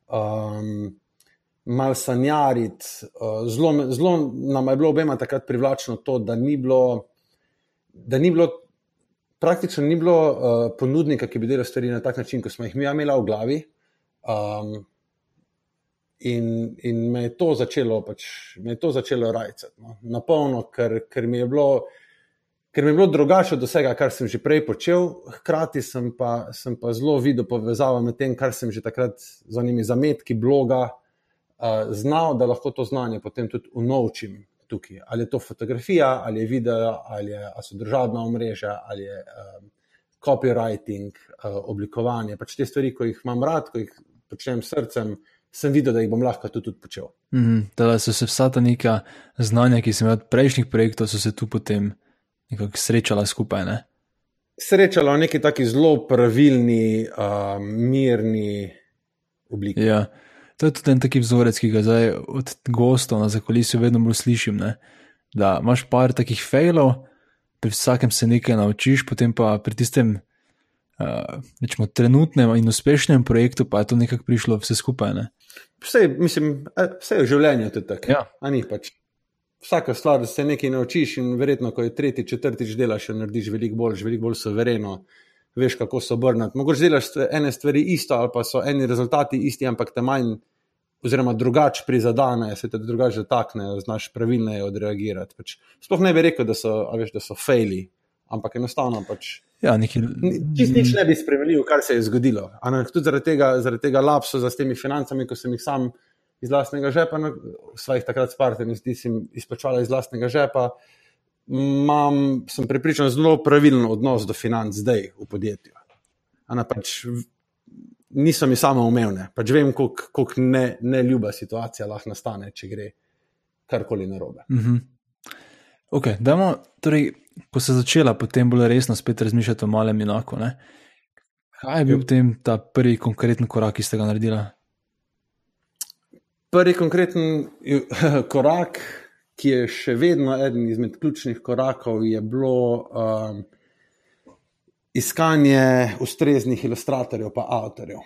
um, malo sanjariti. Uh, zelo, zelo nam je bilo obema takrat privlačno to, da ni bilo. Da ni bilo praktično ni bilo uh, ponudnika, ki bi delal stvari na tak način, kot smo jih mi imeli v glavi. Um, in, in me je to začelo, pač, me je to začelo rajcati, no? na polno, ker, ker mi je bilo. Ker mi je bilo drugače od vsega, kar sem že prej počel, hkrati sem pa, sem pa zelo videl povezavo med tem, kar sem že takrat z onimi zametki bloga uh, znal, da lahko to znanje potem tudi unovčim tukaj. Ali je to fotografija, ali je video, ali, je, ali so državna omrežja, ali je um, copywriting, uh, oblikovanje. Pač te stvari, ko jih imam rad, ko jih počnem s srcem, sem videl, da jih bom lahko tudi, tudi počel. Mm. Da so se vsa ta neka znanja, ki sem jih od prejšnjih projektov, so se tu potem nekako srečala skupaj. Ne? Srečala v neki taki zelo pravilni, uh, mirni obliki. Ja. To je tudi en taki vzorec, ki ga zdaj od gostov na zakolisju vedno bolj slišim. Ne? Da imaš par takih fejlov, pri vsakem se nekaj naučiš, potem pa pri tistem uh, trenutnem in uspešnem projektu pa je to nekako prišlo vse skupaj. Ne? Vse, mislim, vse je v življenju tudi tako. Ja. Pač. Vsaka stvar se nekaj naučiš, in verjetno, ko je tretji, četrtič delaš, narediš veliko bolj, veliko bolj sovereno, veš, kako se obrniti. Mogoče delaš ene stvari isto, ali pa so eni rezultati isti, ampak te manj, oziroma drugače prizadene, se te drugače dotaknejo, znaš pravilneje odreagirati. Pač, sploh ne bi rekel, da so, veš, da so faili, ampak enostavno pač. Ja, neki... Čist nič ne bi spremenil, kar se je zgodilo. Tudi zaradi tega, zaradi tega lapsa s temi financami, ko sem jih sam iz vlastnega žepa, no, svojih takrat s partnerji, zdi se, izplačala iz vlastnega žepa imam, sem pripričan, zelo pravilen odnos do financ zdaj v podjetju. Pač, niso mi samo umevne, pač vem, kako ne, ne ljuba situacija lahko nastane, če gre karkoli narobe. Mm -hmm. okay, damo, torej, ko se je začela potem bolj resno spet razmišljati o malem inaku, ne? kaj je bil potem ta prvi konkreten korak, ki ste ga naredili? Prvi konkreten korak ki je še vedno eden izmed ključnih korakov, je bilo um, iskanje ustreznih ilustratorjev in avtorjev.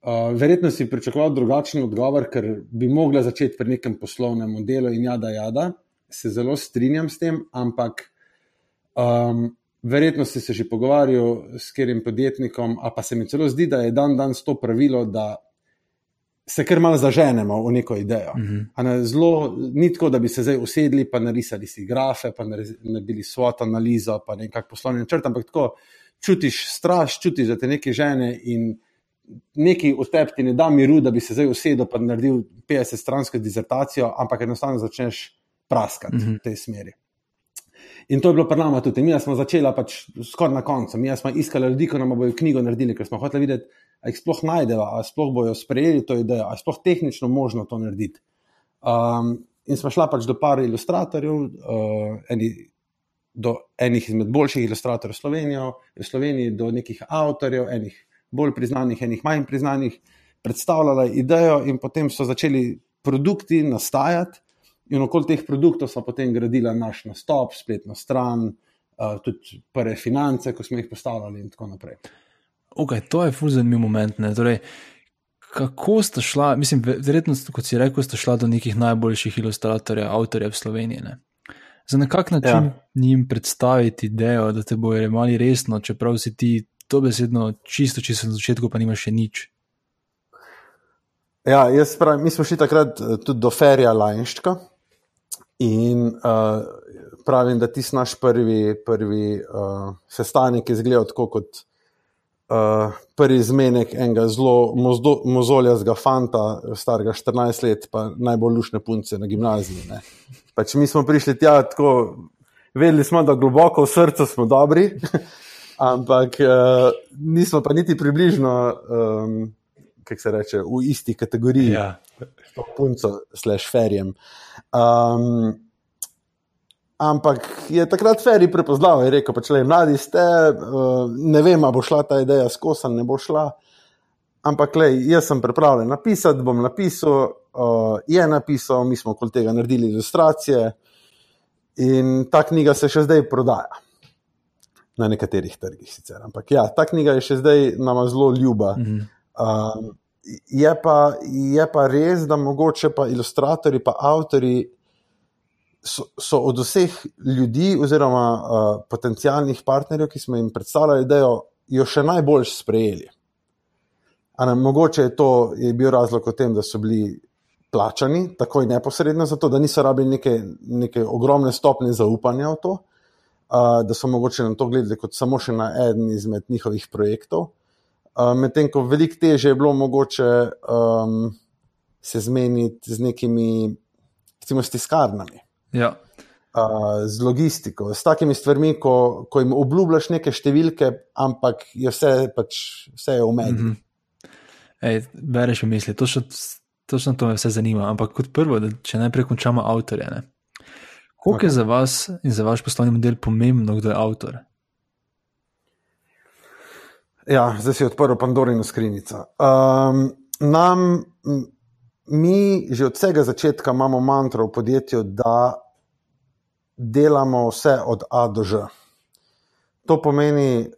Uh, verjetno si pričakoval drugačen odgovor, ker bi mogla začeti pri nekem poslovnem modelu in jada, jada. Se zelo strinjam s tem, ampak um, verjetno si se že pogovarjal s katerim podjetnikom, pa se mi celo zdi, da je dan danes to pravilo, da se kar malo zaženemo v neko idejo. Uh mhm. -huh. ne, zelo, ni tako, da bi se zdaj usedli in narisali si grafe, pa naredili svojo analizo, pa nekaj poslovnega načrta, ampak tako čutiš straš, čutiš, da te nekaj žene in neki v tebi ti ne da miru, da bi se zdaj usedel in naredil 50-stransko dizertacijo, ampak enostavno začneš praskati uh -huh. v tej smeri. In to je bilo pri nama tudi. Mi smo začeli pač skoraj na koncu. Mi smo iskali ljudi, ki nam bodo knjigo naredili, ker smo hoteli videti, ali jih sploh najdemo, ali sploh bojo sprejeli to idejo, ali sploh tehnično možno to narediti. Um, in smo šla pač do par ilustratorjev, uh, eni, do enih izmed boljših ilustratorjev Slovenijo, v Sloveniji, do nekih avtorjev, enih bolj priznanih, enih manj priznanih, predstavljala idejo, in potem so začeli produkti nastajati. In okoli teh produktov smo potem gradili naš nastop, spletno stran, uh, tudi prve finance, ko smo jih postavljali, in tako naprej. Ok, to je fuz zanimiv moment. Torej, kako ste šla, mislim, verjetno, kot si rekel, ste šla do nekih najboljših ilustratorjev, avtorjev Slovenije. Ne? Za nekak način ja. njim predstaviti idejo, da te bojo imeli resno, čeprav si ti to besedno čisto, si na začetku, pa nimaš še nič. Ja, jaz pravim, mi smo šli takrat eh, tudi do Ferija Lajnščka in uh, pravim, da ti si naš prvi, prvi uh, sestanek izgledal tako kot uh, prvi zmenek enega zelo mozoljazga fanta, starega 14 let, pa najbolj lušne punce na gimnaziji. Pač mi smo prišli tja, tako vedeli smo, da globoko v srcu smo dobri, ampak uh, nismo pa niti približno, um, kako se reče, v isti kategoriji. Ja. Punco, slash ferjem. Um, Ampak je takrat Ferri prepoznal in rekel: pač, le, Mladi ste, uh, ne vem, ali bo šla ta ideja skozi ali ne bo šla. Ampak le, jaz sem pripravljen napisati, bom napisal, uh, je napisal, mi smo okoli tega naredili ilustracije in ta knjiga se še zdaj prodaja. Na nekaterih trgih sicer. Ampak ja, ta knjiga je še zdaj nama zelo ljuba. Mhm. Uh, je, pa, je pa res, da mogoče pa ilustratori, pa avtori so, so od vseh ljudi, oziroma uh, potencijalnih partnerjev, ki smo jim predstavljali, da jo še najbolj sprejeli. Ne, mogoče je to je bil razlog v tem, da so bili plačani takoj neposredno za to, da niso rabili neke, neke ogromne stopnje zaupanja v to, uh, da so mogoče na to gledali kot samo še na en izmed njihovih projektov. Uh, Medtem ko veliko teže je bilo mogoče um, se zmeniti z nekimi, recimo, stiskarnami. Ja. Uh, z logistiko, s takimi stvarmi, ko, ko jim obljubljaš neke številke, ampak je vse, pač, vse je v meni. Mm -hmm. Bereš v misli, točno, točno to me vse zanima. Ampak kot prvo, da, če najprej končamo avtorje. Kako okay. je za vas in za vaš poslovni model pomembno, kdo je avtor? Ja, zdaj si odprl Pandorino skrinjico. Um, nam mi že od vsega začetka imamo mantro v podjetju, da delamo vse od A do Ž. To pomeni,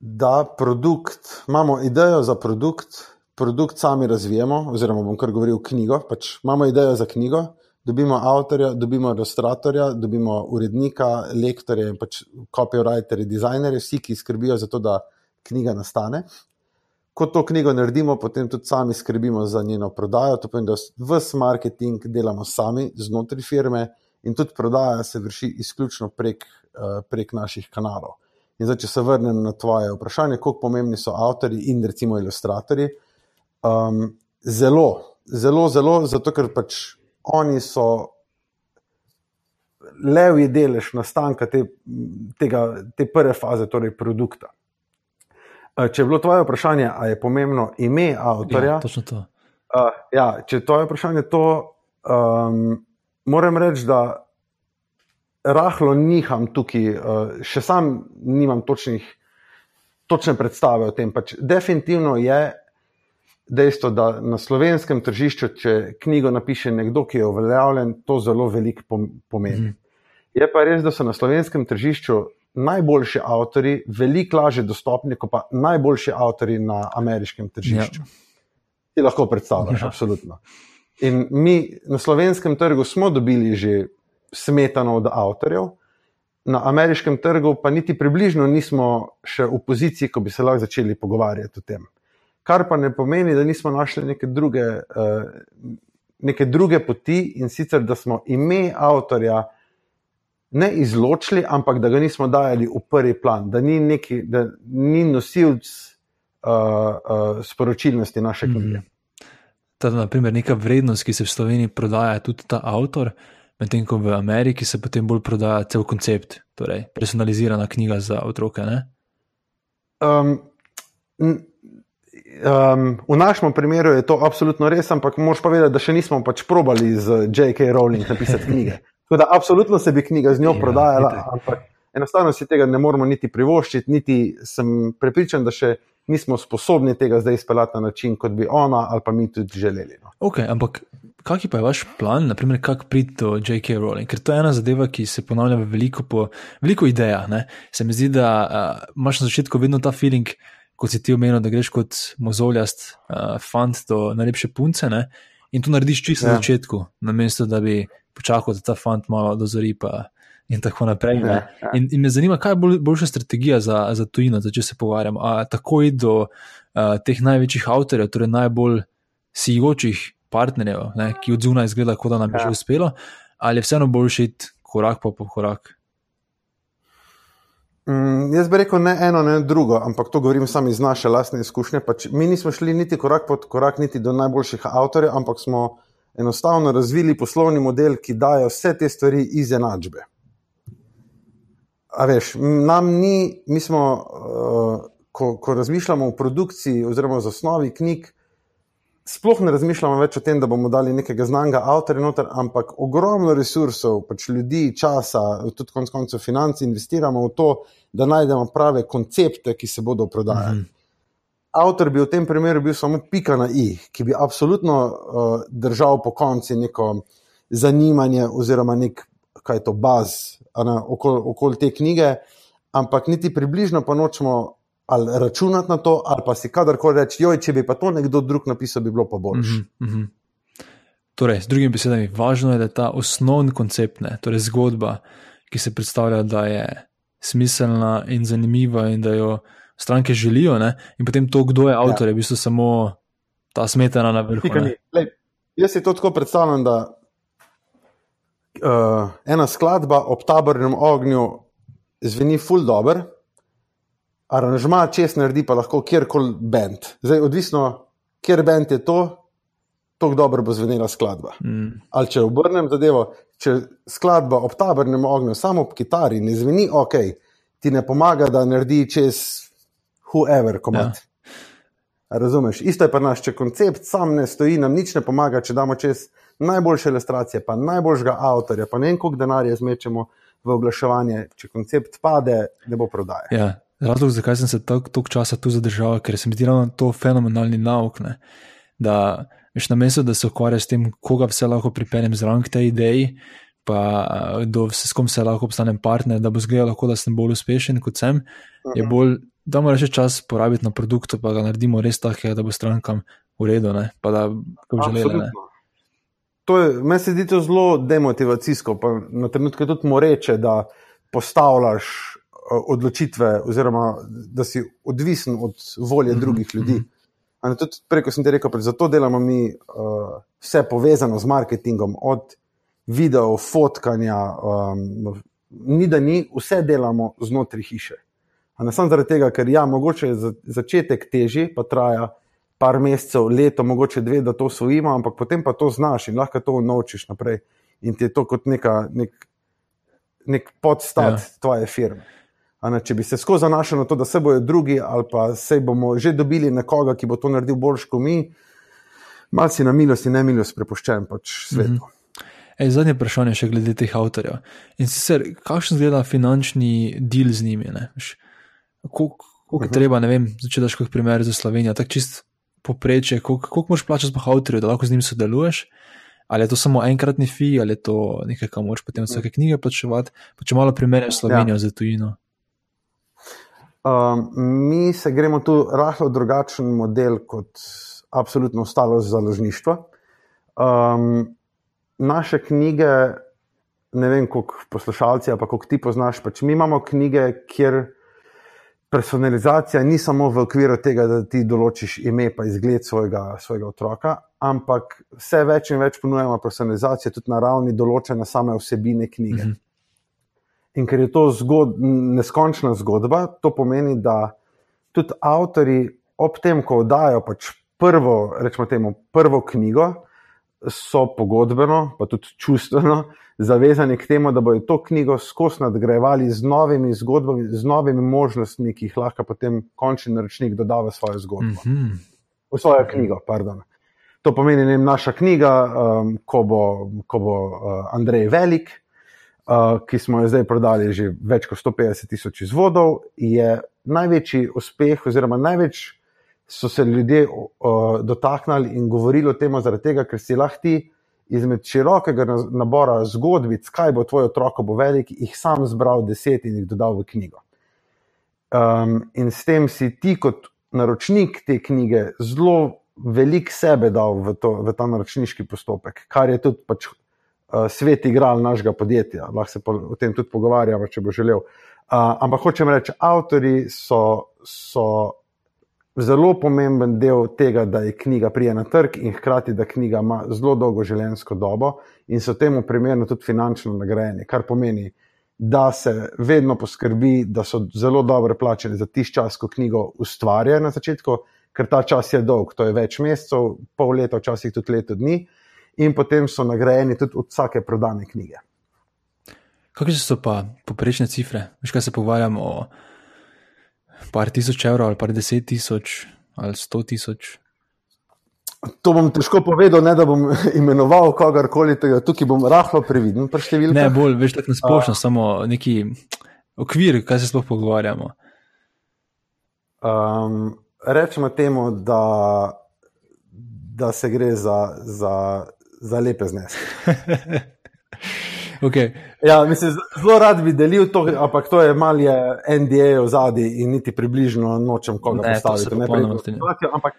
da produkt, imamo idejo za produkt, produkt sami razvijamo, oziroma bom kar govoril knjigo. Pač imamo idejo za knjigo, dobimo avtorja, dobimo ilustratorja, dobimo urednika, lektorje, pač copywriterje, dizajnerje, vsi, ki skrbijo za to, da knjiga nastane ko to knjigo naredimo, potem tudi sami skrbimo za njeno prodajo. To pomeni, da vse marketing delamo sami znotraj firme in tudi prodaja se vrši izključno prek, uh, prek naših kanalov. In zdaj, če se vrnem na tvoje vprašanje, kako pomembni so avtori in recimo ilustratori. Um, zelo, zelo, zelo, zato ker pač oni so levji delež nastanka te, tega, te prve faze, torej produkta. Eh, če je bilo tvoje vprašanje, ali je pomembno ime avtorja? Ja, točno to. Uh, ja, če je tvoje vprašanje to, um, moram reči, da rahlo niham tukaj, uh, še sam nimam točnih, točne predstave o tem. Pač definitivno je dejstvo, da na slovenskem tržišču, če knjigo napiše nekdo, ki je uveljavljen, to zelo veliko pomeni. Mm. Je pa res, da so na slovenskem tržišču najboljši avtori veliko lažje dostopni, kot pa najboljši avtori na ameriškem tržišču. Ja. Ti lahko predstavljaš, ja. absolutno. In mi na slovenskem trgu smo dobili že smetano od avtorjev, na ameriškem trgu pa niti približno nismo še v poziciji, ko bi se lahko začeli pogovarjati o tem. Kar pa ne pomeni, da nismo našli neke druge, uh, neke druge poti in sicer, da smo ime avtorja ne izločili, ampak da ga nismo dajali v prvi plan, da ni, neki, da ni nosilc uh, uh, sporočilnosti naše mhm. knjige. Mm -hmm. Teda, naprimer, neka vrednost, ki se v Sloveniji prodaja, tudi ta avtor, medtem ko v Ameriki se potem bolj prodaja cel koncept, torej personalizirana knjiga za otroke. Um, Um, v našem primeru je to absolutno res, ampak moš pa vedeti, da še nismo pač probali z J.K. Rowling napisati knjige. Tako da absolutno se bi knjiga z njo ja, prodajala, ite. ampak enostavno si tega ne moremo niti privoščiti, niti sem prepričan, da še nismo sposobni tega zdaj izpeljati na način, kot bi ona ali pa mi tudi želeli. No. Ok, ampak kakšen pa je vaš plan, naprimer, kako priti do J.K. Rowling? Ker to je ena zadeva, ki se ponavlja v veliko, po, veliko idejah. Ne? Se mi zdi, da uh, imaš na začetku vedno ta feeling kot si ti omenil, da greš kot mozoljast uh, fant do najlepše punce ne? In to narediš čisto ja. na začetku, namesto da bi počakal, da ta fant malo dozori. In tako naprej. Ja, ja. In, in me zanima, kaj je bolj, boljša strategija za, za tujino, da če se pogovarjamo. Ali tako id do uh, teh največjih avtorjev, torej najbolj sijočih partnerjev, ne, ki od zunaj izgleda, kot da nam je ja. že uspelo, ali je vseeno boljši korak po korak? Mm, jaz bi rekel ne eno, ne drugo, ampak to govorim samo iz naše lastne izkušnje. Pač mi nismo šli niti korak po korak, niti do najboljših avtorjev, ampak smo enostavno razvili poslovni model, ki daje vse te stvari iz enačbe. Veš, nam ni, mi smo, uh, ko, ko razmišljamo o produkciji oziroma o zasnovi knjig, sploh ne razmišljamo več o tem, da bomo dali nekega znanga avtorja noter, ampak ogromno resursov, pač ljudi, časa, tudi konec koncev financ investiramo v to, da najdemo prave koncepte, ki se bodo prodajali. Mm -hmm. Avtor bi v tem primeru bil samo pika na i, ki bi absolutno uh, držal po konci neko zanimanje oziroma nek, kaj je to, baz okoli okol te knjige, ampak niti približno pa nočemo ali računati na to, ali pa si kadarkoli reči, joj, če bi pa to nekdo drug napisal, bi bilo pa boljše. Mm -hmm. Torej, z drugimi besedami, važno je, da je ta osnovni koncept, ne, torej zgodba, ki se predstavlja, da je smiselna in zanimiva, in da jo stranke želijo, ne, in potem to, kdo je avtor, ja. je v bistvu samo ta smetana na vrhu. Lej, jaz si to tako predstavljam, da uh, ena skladba ob tabornem ognju zveni ful dobro aranžma, čez naredi pa lahko kjerkoli bend. Zdaj, odvisno, kjer bend je to, tako dobro bo zvenela skladba. Mm. Ali če obrnem zadevo, če skladba ob tabornem ognju, samo ob kitari, ne zveni ok, ti ne pomaga, da naredi čez whoever komat. Ja. Razumeš? Isto je pa naš, če koncept sam ne stoji, nam nič ne pomaga, če damo čez najboljše ilustracije, pa najboljšega avtorja, pa ne en koliko denarja zmečemo v oglaševanje, če koncept pade, ne bo prodaje. Ja, Razlog, zakaj sem se toliko časa tu zadržal, ker se mi zdi to fenomenalni nauk. Ne? Da, veš, na mestu, da se ukvarjaš s tem, koga vse lahko pripeljem zraven tej ideji, pa do vse, s kom se lahko postanem partner, da bo zgledal, da sem bolj uspešen kot sem, je mhm. bolj, da reči čas porabiti na produktu, pa ga naredimo res tako, da bo strankam v redu, ne? pa da bo želeli. Meni se zdi to zelo demotivacijsko, pa na trenutke tudi moreče, da postavljaš odločitve, oziroma da si odvisen od volje mhm, drugih ljudi. Mhm. Tudi preko sem ti rekel, zato delamo mi uh, vse povezano z marketingom, od video, fotkanja, um, ni da ni, vse delamo znotraj hiše. Ne samo zaradi tega, ker ja, mogoče je za, začetek težji, pa traja par mesecev, leto, mogoče dve, da to usvojimo, ampak potem pa to znaš in lahko to naučiš naprej. In ti je to kot neka, nek, nek podstat ja. tvoje firme. Ne, če bi se skozi zanašali na to, da se bojo drugi, ali pa se bomo že dobili nekoga, ki bo to naredil boljš kot mi, malo si na milost in ne milost prepuščen pač svetu. Mm -hmm. Ej, zadnje vprašanje še glede teh avtorjev. In sicer, kakšen zgleda finančni del z njimi? Koliko je uh -huh. treba, ne vem, če daš kot primer za Slovenijo, tako čist poprečje, koliko moraš plačati za avtorje, da lahko z njim sodeluješ? Ali je to samo enkratni fi, ali je to nekaj, kar moraš potem vsake knjige plačevati? Pa če malo primerjaš Slovenijo ja. z tujino. Um, mi se gremo tu rahlo drugačen model kot absolutno ostalo založništvo. Um, naše knjige, ne vem, koliko poslušalci, pa koliko ti poznaš, pač mi imamo knjige, kjer personalizacija ni samo v okviru tega, da ti določiš ime in izgled svojega, svojega otroka, ampak vse več in več ponujamo personalizacijo tudi na ravni določene same vsebine knjige. -hmm. In ker je to zgod, neskončna zgodba, to pomeni, da tudi avtori, ob tem, ko oddajo pač prvo, rečemo temu, prvo knjigo, so pogodbeno, pa tudi čustveno zavezani k temu, da bodo to knjigo skozi nadgrajevali z novimi zgodbami, z novimi možnostmi, ki jih lahko potem končni naročnik doda v svojo zgodbo. Mm -hmm. v svojo knjigo. Pardon. To pomeni, da je naša knjiga, um, ko bo, ko bo uh, Andrej Velik, uh, ki smo jo zdaj prodali že več kot 150 tisoč izvodov, je največji uspeh, oziroma največ so se ljudje uh, dotaknili in govorili o tem, zaradi tega, ker si lahko ti izmed širokega nabora zgodbic, kaj bo tvoj otrok, bo velik, jih sam zbral deset in jih dodal v knjigo. Um, in s tem si ti, kot naročnik te knjige, zelo velik sebe dal v, to, v ta naročniški postopek, kar je tudi pač, svet igral našega podjetja. Lahko se o tem tudi pogovarjamo, če bo želel. Uh, ampak hočem reči, avtori so, so zelo pomemben del tega, da je knjiga prije na trg in hkrati, da knjiga ima zelo dolgo življenjsko dobo in so temu primerno tudi finančno nagrajeni, kar pomeni. Da se vedno poskrbi, da so zelo dobro plačeni za tisti čas, ko knjigo ustvarjajo na začetku, ker ta čas je dolg, to je več mesecev, pol leta, včasih tudi leto dni, in potem so nagrajeni tudi od vsake prodane knjige. Kakšne so pa poprečne cifre? Veš, kaj se pogovarjamo o par tisoč evrov ali par deset tisoč ali sto tisoč? To bom težko povedal, ne da bom imenoval kogarkoli tega, tukaj bom rahlo previden. Ne, bolj, veš, tako nasplošno, samo neki okvir, kaj se sploh pogovarjamo. Um, rečemo temu, da, da se gre za, za, za lepe zneske. okay. ja, mislim, zelo rad bi delil to, ampak to je malo NDA v zadnji in niti približno nočem koga ne, postaviti. Ne, ampak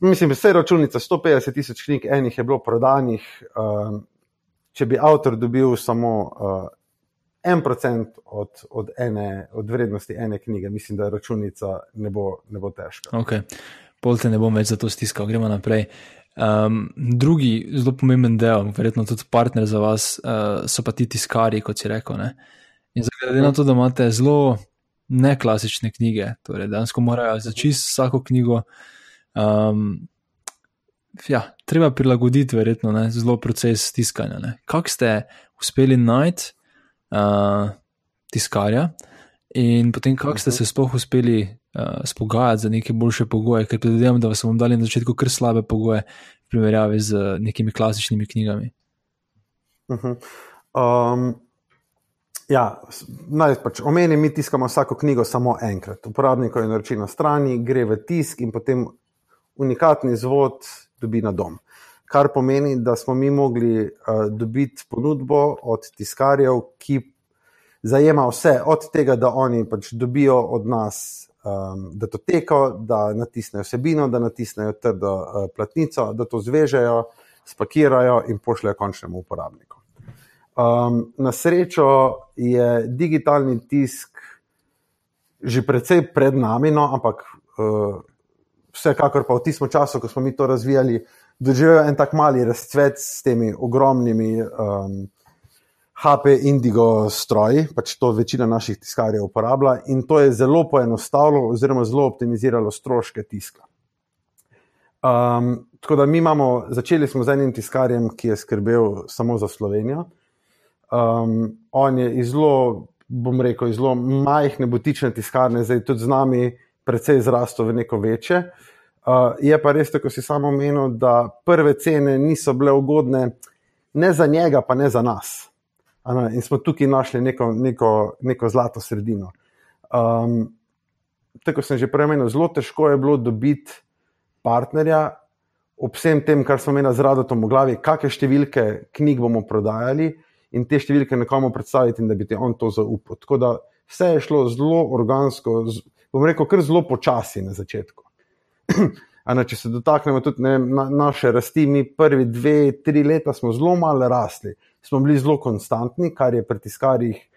mislim, vse računice, 150 tisoč knjig, enih je bilo prodanih. Um, če bi avtor dobil samo uh, en procent od, od, ene, od vrednosti ene knjige, mislim, da računica ne bo, ne bo težka. Okay. Polte ne bom več za to stiskal, gremo naprej. Um, drugi zelo pomemben del, verjetno tudi partner za vas, uh, so pa ti tiskari, kot si rekel. Ne? In glede na to, da imate zelo neklasične knjige, torej dejansko morajo začeti vsako knjigo. Um, ja, treba prilagoditi, verjetno, ne, zelo proces tiskanja. Kako ste uspeli najti uh, tiskarja. In potem, kako ste se sploh uspeli spogajati za neke boljše pogoje, ker predvidevam, da so vam dali na začetku kar slabe pogoje v primerjavi z nekimi klasičnimi knjigami. Uh -huh. um, ja, naj pač omenim, mi tiskamo vsako knjigo samo enkrat. Uporabnik je naročil na strani, gre v tisk in potem unikatni zvod dobi na dom kar pomeni, da smo mi mogli uh, dobiti ponudbo od tiskarjev, ki zajema vse, od tega, da oni pač dobijo od nas um, datoteko, da natisnejo vsebino, da natisnejo trdo uh, platnico, da to zvežejo, spakirajo in pošljajo končnemu uporabniku. Um, na srečo je digitalni tisk že precej pred nami, no, ampak uh, vsekakor pa v tistem času, ko smo mi to razvijali, doživel en tak mali razcvet s temi ogromnimi um, HP Indigo stroji, pač to večina naših tiskarjev uporablja in to je zelo poenostavilo, oziroma zelo optimiziralo stroške tiska. Um, tako da mi imamo, začeli smo z enim tiskarjem, ki je skrbel samo za Slovenijo. Um, on je zelo, bom rekel, zelo majhne butične tiskarne, zdaj tudi z nami, precej zrastel v neko večje. Uh, Uh, je pa res, kot si samo omenil, da prve cene niso bile ugodne, ne za njega, pa ne za nas. Ne? In smo tukaj našli neko, neko, neko zlato sredino. Um, tako sem že prej omenil, zelo težko je bilo dobiti partnerja ob vsem tem, kar smo imeli z Radotom v glavi, kakšne številke knjig bomo prodajali in te številke nekomu predstaviti, in da bi ti on to zaupal. Tako da vse je šlo zelo organsko, bom rekel, kar zelo počasi na začetku. Ano, če se dotaknemo tudi ne, na, naše rasti, mi prvi dve, tri leta smo zelo malo rasli, smo bili zelo konstantni, kar je pri tiskarjih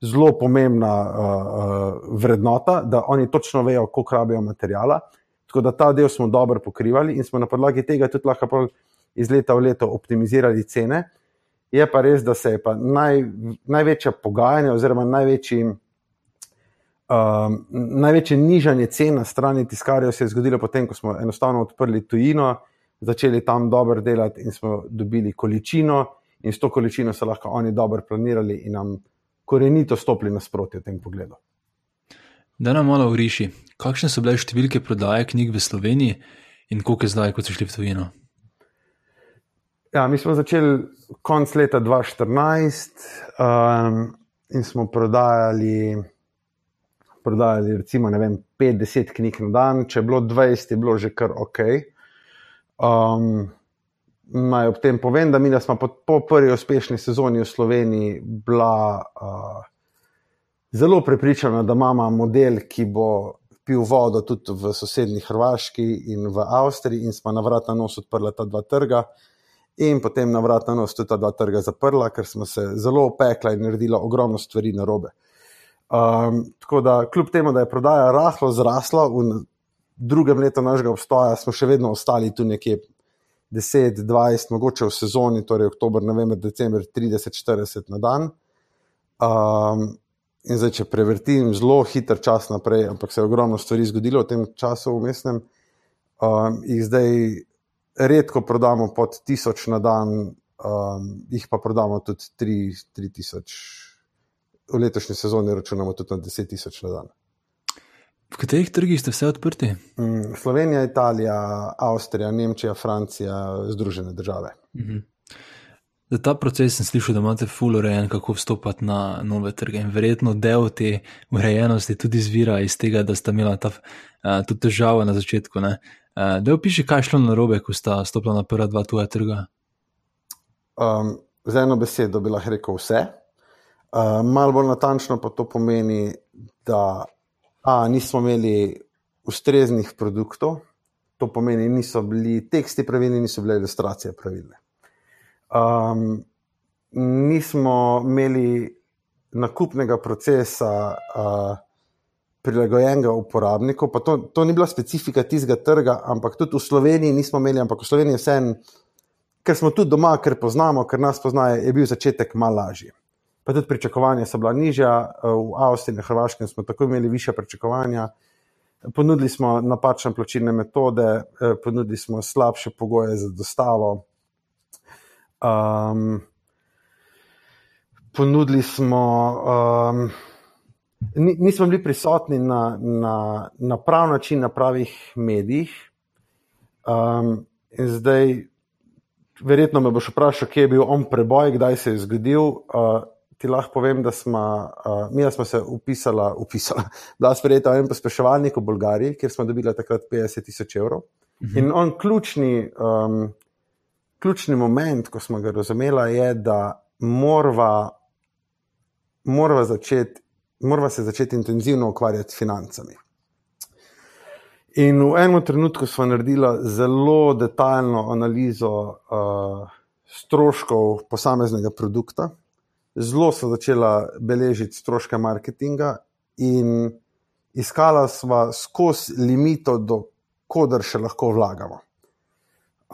zelo pomembna uh, uh, vrednota, da oni točno vejo, koliko rabijo materijala. Tako da ta del smo dobro pokrivali in smo na podlagi tega tudi lahko iz leta v leto optimizirali cene. Je pa res, da se je naj, največja pogajanja oziroma največji. Um, največje nižanje cen na strani tiskarjev se je zgodilo potem, ko smo enostavno odprli tujino, začeli tam dobro delati in smo dobili količino, in s to količino so lahko oni dobro planirali in nam korenito stopili nasproti v tem pogledu. Da nam malo uriši, kakšne so bile številke prodaje knjig v Sloveniji In koliko je zdaj, ko ste šli v tujino? Ja, mi smo začeli konec leta 2014 um, in smo prodajali, prodajali recimo, vem, 5-10 knjig na dan, če je bilo 20, je bilo že kar ok. Um, naj ob tem povem, da mi da smo po, po prvi uspešni sezoni v Sloveniji bila uh, zelo prepričana, da imamo model, ki bo pil vodo tudi v sosednji Hrvaški in v Avstriji, in smo na vrat na nos odprla ta dva trga. In potem na vrat na nos tudi ta dva trga zaprla, ker smo se zelo opekla in naredila ogromno stvari na robe. Um, tako da, kljub temu, da je prodaja rahlo zrasla, v drugem letu našega obstoja smo še vedno ostali tu nekje 10, 20, mogoče v sezoni, torej oktober, november, december, 30, 40 na dan. Um, in zdaj, če prevrtim zelo hiter čas naprej, ampak se je ogromno stvari zgodilo v tem času umestnem, um, jih zdaj redko prodamo pod 1000 na dan, um, jih pa prodamo tudi 3000. V letošnji sezoni računamo tudi na 10.000 na dan. V katerih trgih ste vse odprti? Mm, Slovenija, Italija, Avstrija, Nemčija, Francija, Združene države. Mhm. Za ta proces sem slišal, da imate full urejen, kako vstopati na nove trge. In verjetno del te urejenosti tudi izvira iz tega, da sta imela ta uh, težavo na začetku. Uh, da opiši, kaj je šlo na robe, ko sta stopila na prva dva tuja trga. Um, z eno besedo bi lahko rekel vse. Uh, malo bolj natančno pa to pomeni, da A, nismo imeli ustreznih produktov, to pomeni, niso bili teksti pravilni, niso bile ilustracije pravilne. Um, nismo imeli nakupnega procesa uh, prilagojenega uporabniku, pa to, to ni bila specifika tistega trga, ampak tudi v Sloveniji nismo imeli, ampak v Sloveniji vsem, ker smo tudi doma, ker poznamo, ker nas poznajo, je bil začetek malo lažji pa tudi pričakovanja so bila nižja, eh, v Avstriji in Hrvaškem smo tako imeli više pričakovanja. Ponudili smo napačne plačilne metode, eh, ponudili smo slabše pogoje za dostavo. Um, ponudili smo, um, nismo bili prisotni na, na, na prav način, na pravih medijih. Um, in zdaj, verjetno me boš vprašal, kje je bil on preboj, kdaj se je zgodil. Uh, ti lahko povem, da smo, uh, mi smo se upisali, upisali da smo sprejeli en pospeševalnik v Bolgariji, kjer smo dobili takrat 50 tisoč evrov. Mhm. In on ključni, um, ključni moment, ko smo ga razumeli, je, da morava, morava, začet, morava se začeti intenzivno ukvarjati s financami. In v enem trenutku smo naredili zelo detaljno analizo uh, stroškov posameznega produkta, zelo so začela beležiti stroške marketinga in iskala sva skozi limito, do kodr še lahko vlagamo.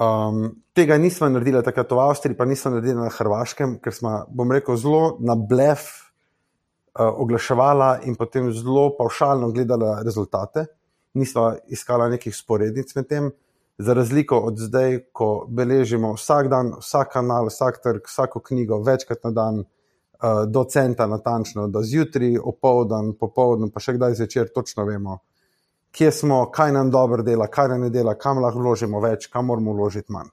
Um, tega nismo naredili takrat v Avstriji, pa nismo naredili na Hrvaškem, ker smo, bom rekel, zelo na blef uh, oglaševala in potem zelo paušalno gledala rezultate. Nismo iskala nekih sporednic med tem, za razliko od zdaj, ko beležimo vsak dan, vsak kanal, vsak trg, vsako knjigo, večkrat na dan, uh, do centa natančno, da zjutraj, opoldan, popoldne, pa še kdaj zvečer točno vemo, kje smo, kaj nam dobro dela, kaj nam ne dela, kam lahko vložimo več, kam moramo vložiti manj.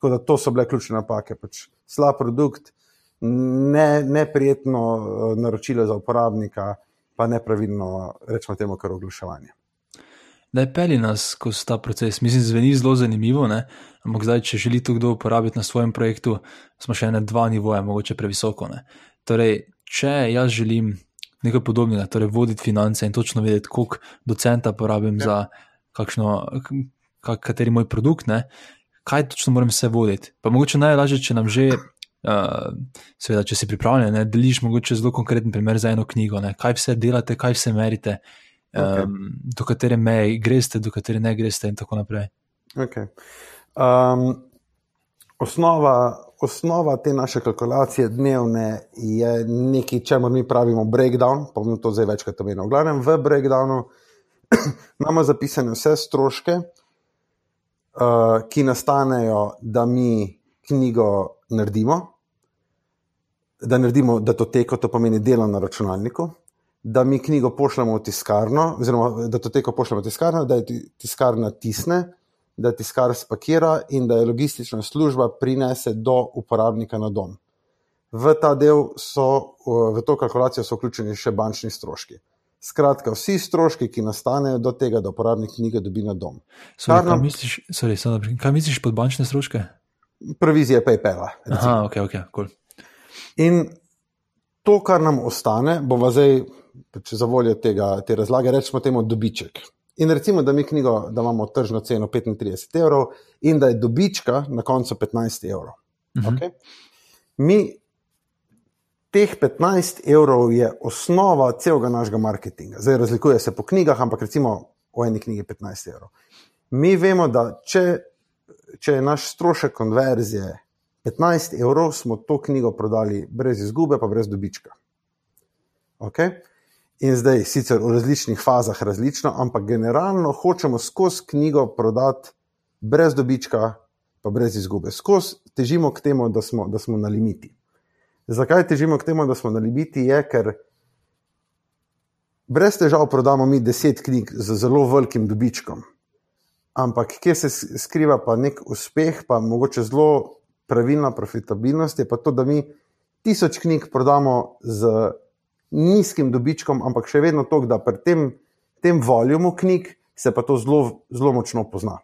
Tako da to so bile ključne napake. Pač slab produkt, ne, neprijetno uh, naročilo za uporabnika, pa nepravilno, rečemo temu, kar oglaševanje. Da je peli nas skozi ta proces, mislim, zveni zelo zanimivo. Ne? Ampak zdaj, če želi to kdo uporabiti na svojem projektu, smo še na dva nivoja, mogoče previsoko. Ne? Torej, če jaz želim nekaj podobnega, torej voditi finance in točno vedeti, koliko docenta porabim ja. za kakšno, kateri moj produkt, ne, kaj točno moram vse voditi. Pa mogoče najlažje, če nam že, uh, seveda, če si pripravljen, da deliš mogoče zelo konkreten primer za eno knjigo, ne, kaj vse delate, kaj vse merite, um, okay. do katere meje greste, do katere ne greste in tako naprej. Okay. Um, osnova, osnova te naše kalkulacije dnevne je nekaj, čemu mi pravimo breakdown. Bom to zdaj večkrat omenil. V glavnem, v breakdownu imamo zapisane vse stroške, uh, ki nastanejo, da mi knjigo naredimo. Da naredimo datoteko, to pomeni delo na računalniku, da mi knjigo pošljemo v tiskarno, oziroma da to teko pošljemo v tiskarno, da je tiskarna tisne, da tiskar spakira in da je logistična služba prinese do uporabnika na dom. V ta del so, v to kalkulacijo so vključeni še bančni stroški. Skratka, vsi stroški, ki nastanejo do tega, da uporabnik knjige dobi na dom. Sorry, kaj, misliš, sorry, sorry, kaj misliš pod bančne stroške? Provizije PayPala. Aha, ok, ok, cool. In to, kar nam ostane, bo zdaj, če za voljo tega, te razlage, rečemo temu dobiček. In recimo, da mi knjigo, da imamo tržno ceno 35 evrov in da je dobička na koncu 15 evrov. Uh -huh. okay? Mi teh 15 evrov je osnova celega našega marketinga. Zdaj razlikuje se po knjigah, ampak recimo o eni knjigi 15 evrov. Mi vemo, da če, če je naš strošek konverzije 15 evrov, smo to knjigo prodali brez izgube, pa brez dobička. Okay? In zdaj, sicer v različnih fazah, različno, ampak generalno hočemo skozi knjigo prodati brez dobička, pa brez izgube. Skozi težimo k temu, da smo, da smo na limiti. Zakaj težimo k temu, da smo na limiti? Je, ker brez težav prodamo mi deset knjig z zelo velikim dobičkom. Ampak kje se skriva pa nek uspeh, pa mogoče zelo pravilna profitabilnost, je pa to, da mi tisoč knjig prodamo z nizkim dobičkom, ampak še vedno to, da pri tem, tem volumu knjig se pa to zelo, zelo močno pozna.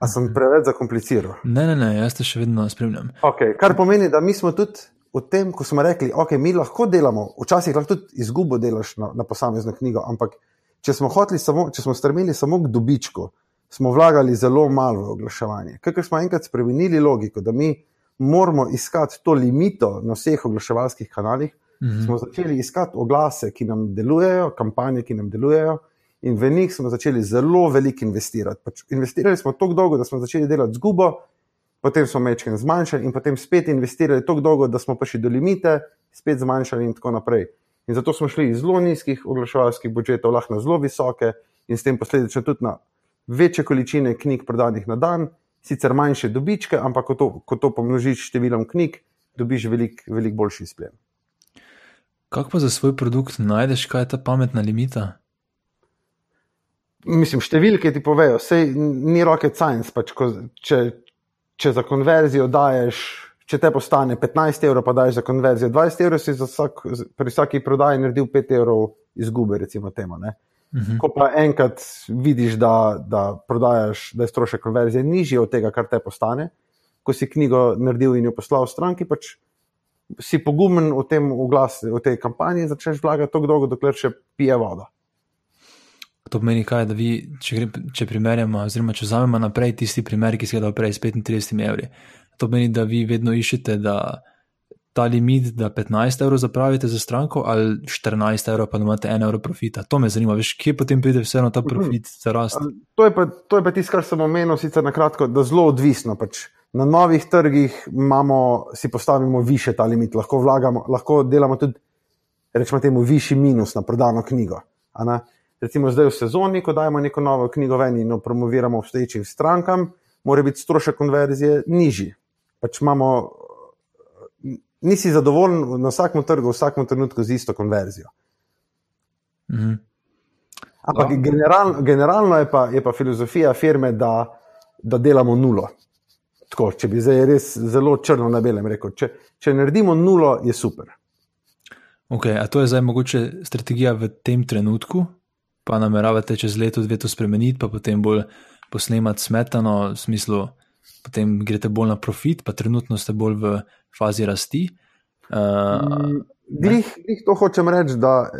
A sem preveč zakompliciral? Ne, ne, ne, jaz te še vedno spremljam. Okay, kar pomeni, da mi smo tudi v tem, ko smo rekli, da okay, mi lahko delamo, včasih lahko tudi izgubo delaš na, na posamezno knjigo, ampak če smo samo, če smo strmeli samo k dobičku, smo vlagali zelo malo v oglaševanje. Ker smo enkrat spremenili logiko, da mi moramo iskati to limito na vseh oglaševalskih kanalih, mm -hmm. smo začeli iskati oglase, ki nam delujejo, kampanje, ki nam delujejo. In v njih smo začeli zelo veliko investirati. Pač investirali smo tako dolgo, da smo začeli delati zgubo, potem smo mečke zmanjšali, in potem spet investirali tako dolgo, da smo prišli do limite, spet zmanjšali, in tako naprej. In zato smo šli iz zelo nizkih oglaševalskih budžetov, lahko na zelo visoke, in s tem posledično tudi na večje količine knjig prodanih na dan, sicer manjše dobičke, ampak ko to, ko to pomnožiš številom knjig, dobiš veliko velik boljši izplen. Kako pa za svoj produkt najdeš, kaj je ta pametna limita? Mislim, številke ti povejo, vse ni rocket science. Pač, ko, če, če za konverzijo daješ, če te postane 15 evrov, pa daješ za konverzijo 20 evrov, si vsak, pri vsaki prodaji naredil 5 evrov izgube, recimo temu. Uh mhm. -huh. Ko pa enkrat vidiš, da, da prodajaš, da je strošek konverzije nižji od tega, kar te postane, ko si knjigo naredil in jo poslal v stranki, pač si pogumen v tem oglasu, v tej kampanji in začneš vlagati tako dolgo, dokler še pije voda. To pomeni, kaj, da vi, če, gre, če primerjamo, oziroma če vzamemo naprej tisti primer, ki si ga dal prej s 35 evri. To pomeni, da vi vedno iščete ta limit, da 15 evrov zapravite za stranko ali 14 evrov, pa da imate 1 evro profita. To me zanima, veš, kje potem pride vseeno ta profit za rast. To je pa, to je pa tisto, kar sem omenil, sicer na kratko, da zelo odvisno. Pač na novih trgih imamo, si postavimo više ta limit, lahko vlagamo, lahko delamo tudi, rečemo temu, višji minus na prodano knjigo recimo zdaj v sezoni, ko dajemo neko novo knjigo ven in jo promoviramo obstoječim strankam, mora biti strošek konverzije nižji. Pač imamo, nisi zadovoljen na vsakem trgu, v vsakem trenutku z isto konverzijo. Mhm. Ampak no. generalno, generalno je, pa, je pa filozofija firme, da, da delamo nulo. Tako, če bi zdaj res zelo črno na belem rekel, če, če naredimo nulo, je super. Okay, a to je zdaj mogoče strategija v tem trenutku, pa nameravate čez leto, dve to spremeniti, pa potem bolj posnemati smetano, v smislu, potem greste bolj na profit, pa trenutno ste bolj v fazi rasti. Uh, glih, glih to hočem reči, da,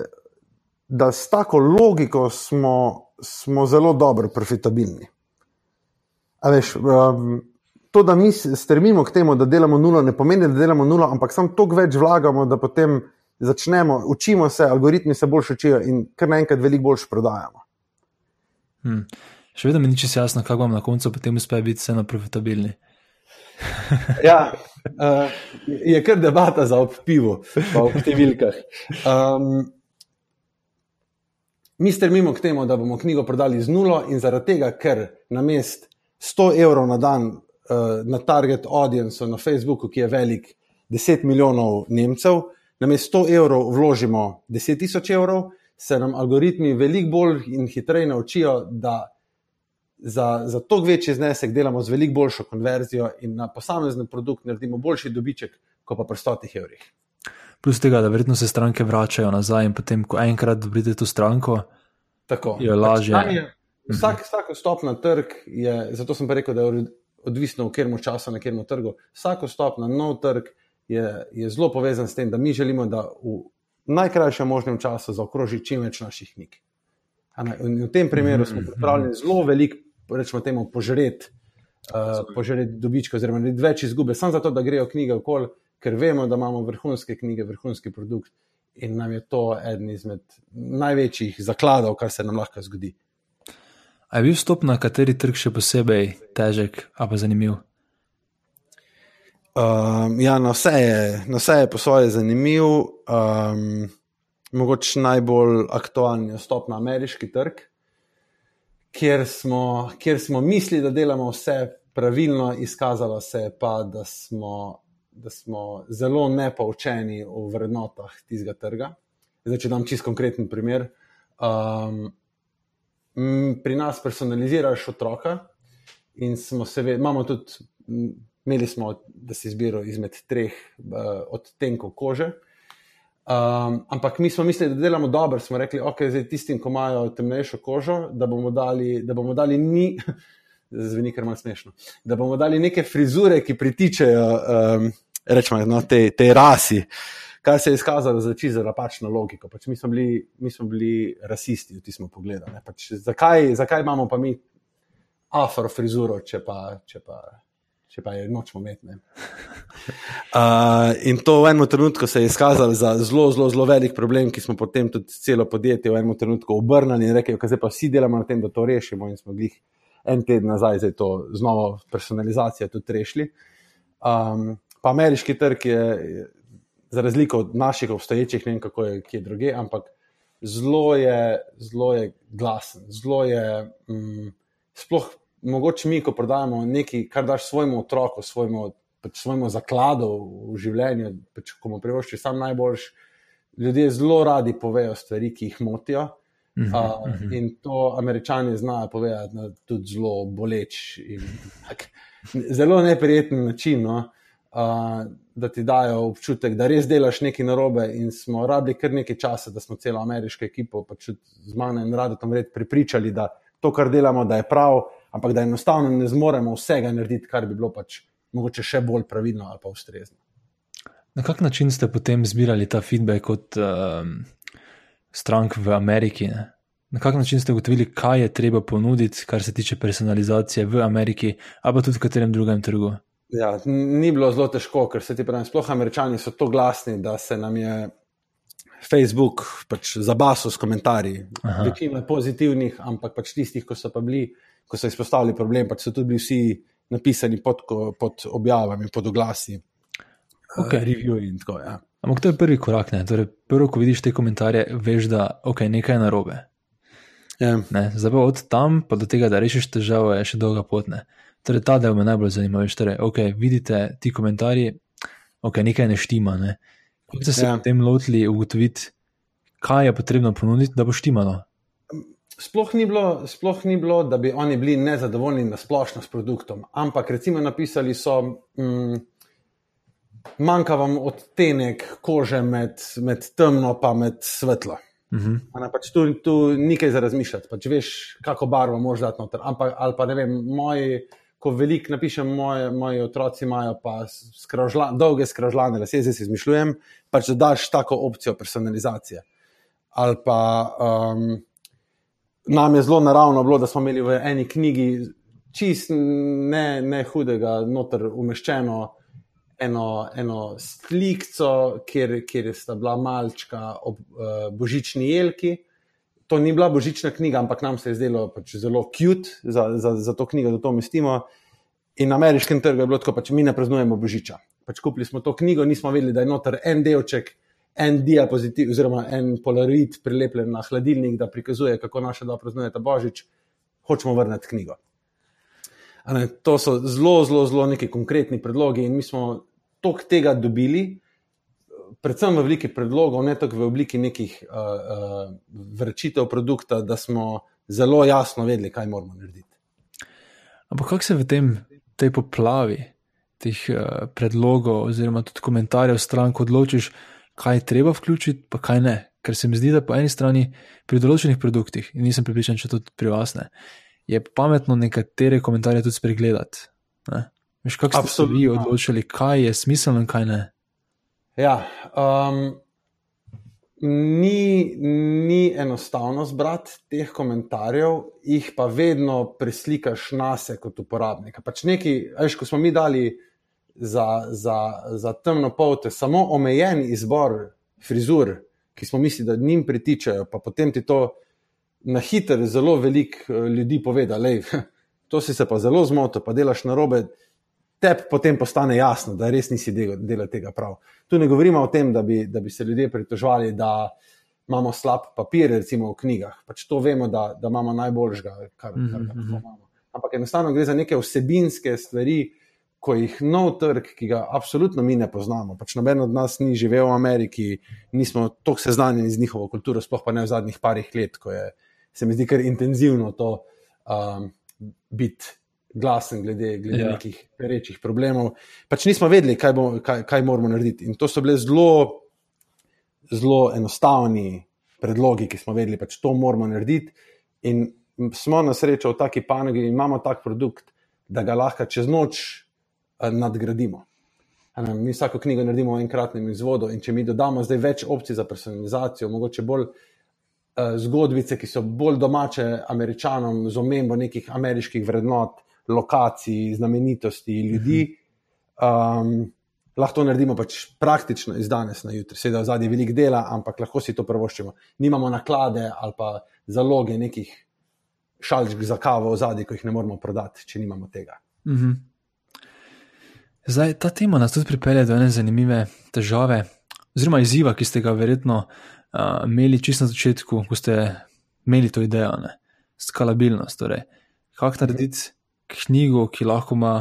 da s tako logiko smo, smo zelo dobro profitabilni. Veš, um, to, da mi stremimo k temu, da delamo nulo, ne pomeni, da delamo nulo, ampak samo toliko več vlagamo, da potem začnemo, učimo se, algoritmi se boljše učijo in kar naenkrat veliko boljše prodajamo. Hmm. Še vedno mi ni čisto jasno, kako vam na koncu potem uspe biti vseeno profitabilni. ja, uh, je kar debata za pivo, pa v številkah. Um, mi strmimo k temu, da bomo knjigo prodali z nulo, in zaradi tega, ker na mest 100 evrov na dan na target audience na Facebooku, ki je velik 10 milijonov Nemcev, na mesto 100 evrov vložimo 10.000 evrov, se nam algoritmi veliko bolj in hitreje naučijo, da za, za to večji znesek delamo z veliko boljšo konverzijo in na posamezen produkt naredimo boljši dobiček, kot pa pri stotih evrih. Plus tega, da verjetno se stranke vračajo nazaj in potem, ko enkrat dobite to stranko, Tako. je lažje. Pač stanje- Vsak, vsak vstop na trg je, zato sem pa rekel, da je odvisno, v katerem času na katerem trgu. Vsak vstop na nov trg je, je zelo povezan s tem, da mi želimo, da v najkrajšem možnem času zaokroži čim več naših knjig. In v tem primeru smo pripravljeni zelo velik, rečemo temu, požret, uh, požret dobička, oziroma narediti več izgube, samo zato, da grejo knjige okoli, ker vemo, da imamo vrhunske knjige, vrhunski produkt in nam je to eden izmed največjih zakladov, kar se nam lahko zgodi. A je bil vstop na kateri trg še posebej težek, a pa zanimiv? Um, ja, na vse, je, na vse je po svoje zanimiv. Um, mogoče najbolj aktualni je vstop na ameriški trg, kjer smo, kjer smo mislili, da delamo vse pravilno, izkazalo se je pa, da smo, da smo zelo nepoučeni o vrednotah tistega trga. Zdaj, če dam čist konkreten primer. Um, pri nas personaliziraš otroka in smo se, imamo tudi. Imeli smo, da si izbiro izmed treh uh, odtenkov kože. Um, ampak mi smo mislili, da delamo dobro. Smo rekli, ok, zdaj tistim, ki imajo temnejšo kožo, da bomo dali, da bomo dali ni, zveni kar malo smešno, da bomo dali neke frizure, ki pritičejo um, rečemo, no, tej te rasi, kar se je izkazalo za čisto napačno logiko. Pač mi, smo bili, mi smo bili rasisti v tistem pogledu. ne. Pač zakaj, zakaj imamo pa mi afro frizuro, če pa. Če pa Če pa je noč umetne. Uh, in to v enem trenutku se je izkazalo za zelo, zelo, zelo velik problem, ki smo potem tudi celo podjetje v enem trenutku obrnili in rekli, da pa vsi delamo na tem, da to rešimo. In smo jih en teden nazaj, zdaj to z novo personalizacijo tudi rešili. Um, pa ameriški trg je, za razliko od naših obstoječih, ne vem kako je kje druge, ampak zelo je, zelo je glasen, zelo je. Um, sploh mogoče mi, ko prodajamo nekaj, kar daš svojemu otroku, svojemu, pač svojemu zakladu v življenju, pač, ko mu privoščiš sam najboljši, ljudje zelo radi povejo stvari, ki jih motijo. Uh -huh, uh -huh. In to američani znajo povedati na tudi zelo boleč in tak, zelo neprijeten način, no, uh, da ti dajo občutek, da res delaš nekaj narobe. In smo rabili kar nekaj časa, da smo celo ameriško ekipo, pač z mano in Radotom, pripričali, da to, kar delamo, da je prav, ampak da enostavno ne zmoremo vsega narediti, kar bi bilo pač mogoče še bolj pravilno ali pa ustrezno. Na kak način ste potem zbirali ta feedback od um, strank v Ameriki? Ne? Na kak način ste ugotovili, kaj je treba ponuditi, kar se tiče personalizacije v Ameriki, ali pa tudi v katerem drugem trgu? Ja, ni bilo zelo težko, ker se ti pravi, sploh američani so to glasni, da se nam je Facebook pač zabasil s komentarji. Aha. Večina pozitivnih, ampak pač tistih, ko so pa bili, ko so izpostavili problem, pač so tudi bili vsi napisani pod, pod objavami, pod oglasi, okay. review in tako. Ja. Ampak to je prvi korak. Torej, prvo, ko vidiš te komentarje, veš, da okay, nekaj je narobe. Ja. Ne, zdaj pa od tam pa do tega, da rešiš težavo, je še dolga pot. Ne. Torej, ta del me najbolj zanima. Veš, torej, okay, vidite ti komentarji, okay, nekaj ne štima. Ne. Kako ste se ja. potem lotili ugotoviti, kaj je potrebno ponuditi, da bo štimalo? Sploh ni, bilo, sploh ni bilo, da bi oni bili nezadovoljni na splošno s produktom, ampak recimo napisali so, mm, manjka vam odtenek kože med, med temno in med svetlo. Uh Mhm. -huh. pač tu, tu ni kaj za razmišljati, pač veš, kako barvo moraš dati noter. Ampak, ali pa ne vem, moji, ko veliko napišem, moje, moji otroci imajo pa skrožla, dolge skrožlane lase, zdaj si izmišljujem, pač da daš tako opcijo personalizacije. Ali pa um, nam je zelo naravno bilo, da smo imeli v eni knjigi čist ne, ne hudega, noter umeščeno eno, eno slikco, kjer, kjer sta bila malčka ob uh, božični jelki. To ni bila božična knjiga, ampak nam se je zdelo pač zelo cute za, za, za to knjigo, da to umestimo. In na ameriškem trgu je bilo tako, pač mi ne praznujemo božiča. Pač kupili smo to knjigo, nismo vedeli, da je noter en delček, en diapozitiv, oziroma en polaroid prilepljen na hladilnik, da prikazuje, kako naša dva praznujeta božič. Hočemo vrniti knjigo. Ne, to so zelo, zelo, zelo neki konkretni predlogi, in mi smo toliko tega dobili, predvsem v obliki predlogov, ne tako v obliki nekih uh, uh, vrčitev produkta, da smo zelo jasno vedeli, kaj moramo narediti. Ampak kako se v tem, tej poplavi teh uh, predlogov, oziroma tudi komentarjev strank odločiš, kaj je treba vključiti, pa kaj ne? Ker se mi zdi, da po eni strani pri določenih produktih, in nisem pripričan, če tudi pri vas ne, je pametno nekatere komentarje tudi spregledati. Veš, kako ste vi odločili, kaj je smiselno in kaj ne? Ja, um, ni, ni enostavno zbrati teh komentarjev, jih pa vedno preslikaš na sebe kot uporabnika. Pač neki, veš, ko smo mi dali za, za, za temno polte samo omejen izbor frizur, ki smo mislili, da njim pritičajo, pa potem ti to na hitro zelo veliko eh, ljudi povedali, to si se pa zelo zmotil, pa delaš na robe tebi potem postane jasno, da res nisi del, del tega prav. Tu ne govorimo o tem, da bi, da bi se ljudje pritoževali, da imamo slab papir, recimo v knjigah. Pač to vemo, da, da imamo najboljšega, kar, kar, kar mhm, mhm. imamo. Ampak enostavno gre za neke vsebinske stvari, ko jih nov trg, ki ga absolutno mi ne poznamo. Pač noben od nas ni živel v Ameriki, nismo tako seznanjeni z njihovo kulturo, sploh pa ne v zadnjih parih let, ko je se mi zdi kar intenzivno to um, biti glasen glede, glede ja. nekih perečih problemov. Pač nismo vedeli, kaj, bo, kaj, kaj moramo narediti. In to so bile zelo, zelo enostavni predlogi, ki smo vedeli, da pač to moramo narediti. In smo na srečo v taki panogi in imamo tak produkt, da ga lahko čez noč eh, nadgradimo. Mi vsako knjigo naredimo v enkratnem izvodu, in če mi dodamo zdaj več opcij za personalizacijo, mogoče bolj uh, zgodbice, ki so bolj domače američanom, z omembo nekih ameriških vrednot, lokacij, znamenitosti, ljudi. Um, lahko to naredimo pač praktično iz danes na jutri. Seveda, zadnji je velik dela, ampak lahko si to prvoščimo. Nimamo naklade ali pa zaloge nekih šalčk za kavo v zadnji, ko jih ne moremo prodati, če nimamo tega. Mm -hmm. Zdaj, ta tema nas tudi pripelje do ene zanimive težave, oziroma izziva, ki ste ga verjetno uh, imeli čisto na začetku, ko ste imeli to idejo, ne? skalabilnost. Torej, kako narediti knjigo, ki lahko ima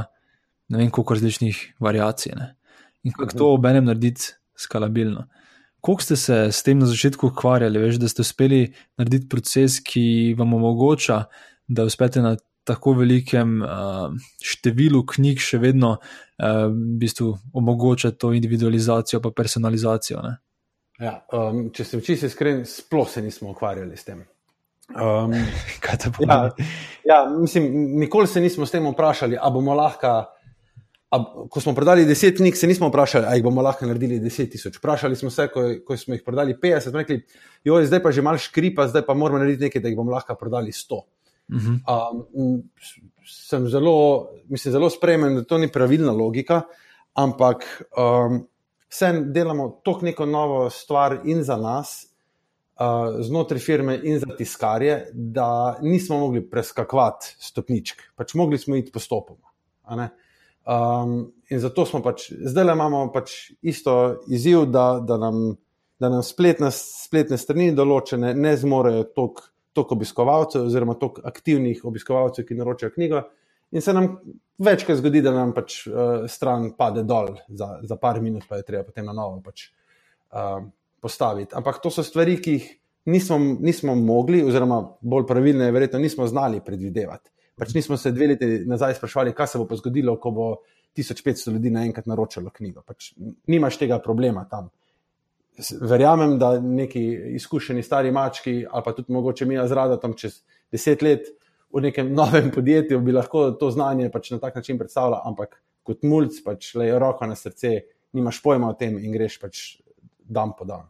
ne vem koliko različnih variacij. Ne? In kako to ob enem narediti skalabilno. Kako ste se s tem na začetku ukvarjali, veš, da ste uspeli narediti proces, ki vam omogoča, da uspete na tako velikem uh, številu knjig še vedno uh, v bistvu omogoča to individualizacijo in personalizacijo. Ja, um, če sem čisto iskren, sploh se nismo ukvarjali s tem. Um, Kaj te pomeni? Ja, ja, mislim, nikoli se nismo s tem vprašali, ali bomo lahko. A, ko smo prodali 10 knjig, se nismo vprašali, ali bomo lahko naredili 10 tisoč. Vprašali smo se, ko, ko smo jih prodali 50, smo rekli, joj, zdaj pa že malo škripa, zdaj pa moramo narediti nekaj, da jih bomo lahko prodali 100. Uh -huh. um, sem zelo, mislim, zelo spremen, da to ni pravilna logika, ampak um, vse delamo tako neko novo stvar in za nas, znotraj firme in za tiskarje, da nismo mogli preskakovati stopničk, pač mogli smo iti postopoma. Um, in zato smo pač, zdaj imamo pač isto izziv, da, da nam, da nam spletne, spletne strani določene ne zmorejo toliko obiskovalcev, oziroma toliko aktivnih obiskovalcev, ki naročajo knjigo. In se nam večkrat zgodi, da nam pač uh, stran pade dol za, za par minut, pa je treba potem na novo pač, uh, postaviti. Ampak to so stvari, ki jih nismo, nismo mogli, oziroma bolj pravilno je, verjetno nismo znali predvidevati. Pač nismo se dve leti nazaj sprašvali, kaj se bo zgodilo, ko bo 1500 ljudi naenkrat naročilo knjigo. Pač nimaš tega problema tam. Verjamem, da neki izkušeni stari mački, ali pa tudi mogoče mi razrada tam čez deset let v nekem novem podjetju, bi lahko to znanje pač na tak način predstavljala, ampak kot mulj, pač le roko na srce, nimaš pojma o tem in greš pač dan po dan.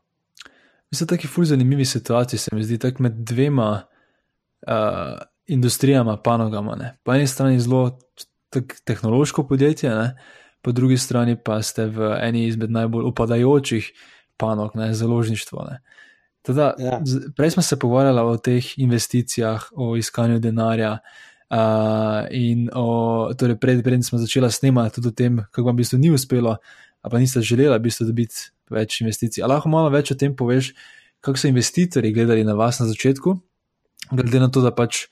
Mislim, da je tako zanimivi situaciji, se mi zdi, tako med dvema uh, industrijama, panogama. Ne. Po eni strani zelo tehnološko podjetje, ne. po drugi strani pa ste v eni izmed najbolj upadajočih panog, ne, založništvo. Ne. Teda, ja. Prej smo se pogovarjali o teh investicijah, o iskanju denarja. Uh, in o, torej pred, predtem smo začeli snemati tudi o tem, kako vam v bistvu ni uspelo, pa niste želeli v bistvu dobiti več investicij. Ali lahko malo več o tem poveš, kako so investitorji gledali na vas na začetku, glede na to, da pač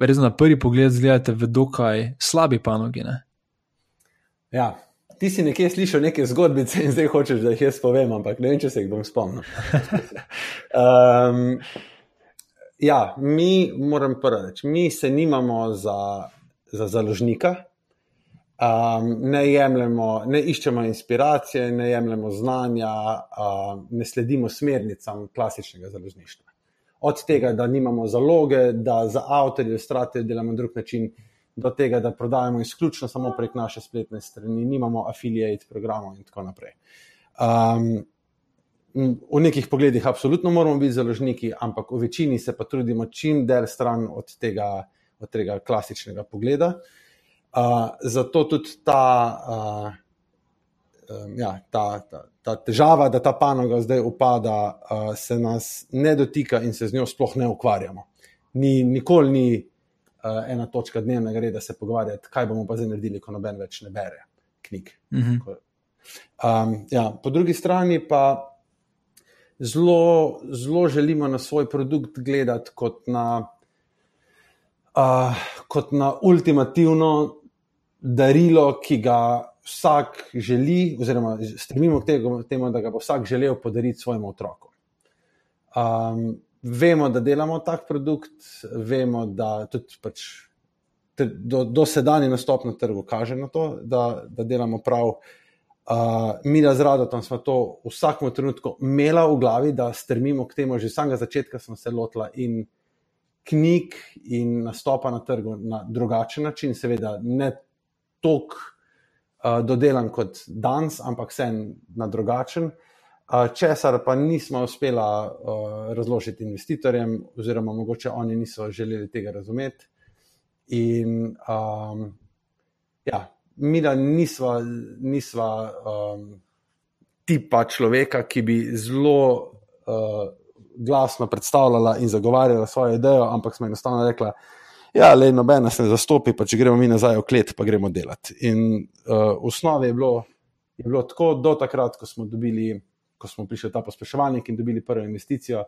verjetno na prvi pogled zgledate v dokaj slabi panogi. Ne? Ja. Ti si nekje slišal neke zgodbice in zdaj hočeš, da jih jaz povem, ampak ne vem, če se jih bom spomnil. um, ja, mi, moram prvi reči, mi se nimamo za, za založnika. Um, ne, jemljemo, ne iščemo inspiracije, ne jemljemo znanja, um, ne sledimo smernicam klasičnega založništva. Od tega, da nimamo zaloge, da za avtorje ilustracije delamo na drug način, do tega, da prodajemo izključno samo prek naše spletne strani, nimamo affiliate programov in tako naprej. Um, v nekih pogledih, absolutno moramo biti založniki, ampak v večini se pa trudimo čim del stran od tega, od tega klasičnega pogleda. Uh, zato tudi ta, uh, um, ja, ta, ta, ta težava, da ta panoga zdaj upada, uh, se nas ne dotika in se z njo sploh ne ukvarjamo. Ni, nikoli ni uh, ena točka dnevnega reda se pogovarjati, kaj bomo pa zdaj naredili, ko noben več ne bere knjig. Uh -huh. um, ja, po drugi strani pa zelo, zelo želimo na svoj produkt gledati kot na, uh, kot na ultimativno darilo, ki ga vsak želi, oziroma stremimo k temu, da ga bo vsak želel podariti svojemu otroku. Um, vemo, da delamo tak produkt, vemo, da tudi pač do, do sedajni nastop na trgu kaže na to, da, da delamo prav. Uh, mi, da z Radotom, smo to v vsakem trenutku imeli v glavi, da strmimo k temu, že samega začetka smo se lotili in knjig in nastopa na trgu na drugačen način, seveda ne toliko uh, dodelan kot danes, ampak vse na drugačen. Uh, česar pa nismo uspeli uh, razložiti investitorjem, oziroma mogoče oni niso želeli tega razumeti. In um, ja mi da nisva, nisva um, tipa človeka, ki bi zelo uh, glasno predstavljala in zagovarjala svojo idejo, ampak smo enostavno rekli, da ja, le nobena se ne zastopi, pa če gremo mi nazaj v klet, pa gremo delati. In uh, v osnovi je bilo, je bilo tako do takrat, ko smo dobili. Ko smo prišli ta pospeševalnik in dobili prvo investicijo,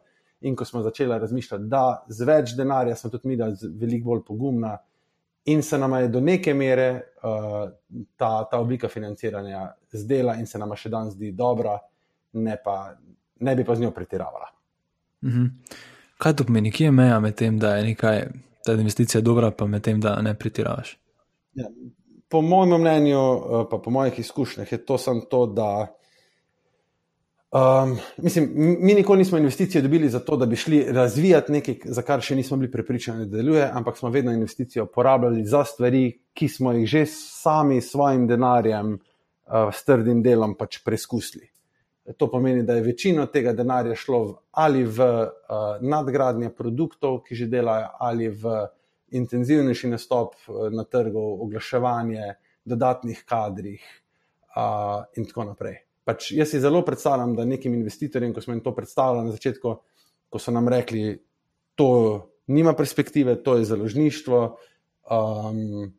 in ko smo začeli razmišljati, da z več denarja smo tudi mi, da je veliko bolj pogumna, in se nam je do neke mere uh, ta, ta oblika financiranja zdela, in se nam še danes zdi dobra, ne, pa, ne bi pa z njo pretiravala. Mhm. Kaj to pomeni, kje je meja med tem, da je nekaj, ta investicija dobra, pa med tem, da ne pretiravaš? Ja, po mojem mnenju, uh, pa po mojih izkušnjah, je to samo to, da Um, mislim, mi nikoli nismo investicije dobili za to, da bi šli razvijati nekaj, za kar še nismo bili prepričani, da deluje, ampak smo vedno investicijo porabljali za stvari, ki smo jih že sami s svojim denarjem, uh, s trdim delom pač preizkusili. To pomeni, da je večino tega denarja šlo ali v uh, nadgradnje produktov, ki že delajo, ali v intenzivnejši nastop uh, na trgu, oglaševanje, dodatnih kadrih uh, in tako naprej pač jaz si zelo predstavljam, da nekim investitorjem, ko smo jim to predstavljali na začetku, ko so nam rekli, to nima perspektive, to je založništvo. Um,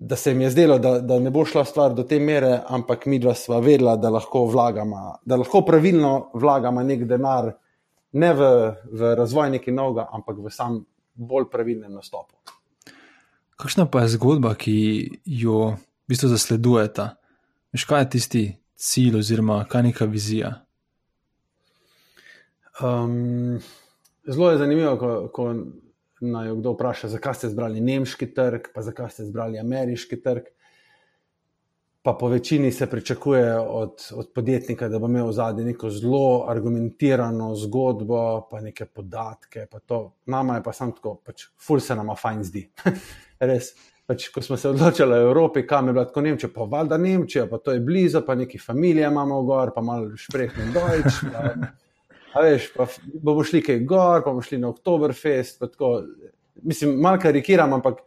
da se jim je zdelo, da, da ne bo šla stvar do te mere, ampak mi dva sva vedela, da lahko vlagamo, da lahko pravilno vlagamo nek denar, ne v, v razvoj nekaj novega, ampak v sam bolj pravilnem nastopu. Kakšna pa je zgodba, ki jo v bistvu zasledujete? Veš, kaj je tisti cilj, oziroma kaj neka vizija? Um, zelo je zanimivo, ko, ko naj kdo vpraša, zakaj ste izbrali nemški trg, pa zakaj ste izbrali ameriški trg. Pa po večini se pričakuje od, od podjetnika, da bo imel v zadnji neko zelo argumentirano zgodbo, pa neke podatke. Pa Nama je pa samo tako, pač, ful se nama fajn zdi. Res pač, ko smo se odločili o Evropi, kam je bilo tako Nemčija, pa valjda Nemčija, pa to je blizu, pa neki familije imamo gor, pa malo šprehnem Deutsch. Pa, a veš, pa bomo šli kaj gor, pa bomo šli na Oktoberfest. Mislim, malo karikiram, ampak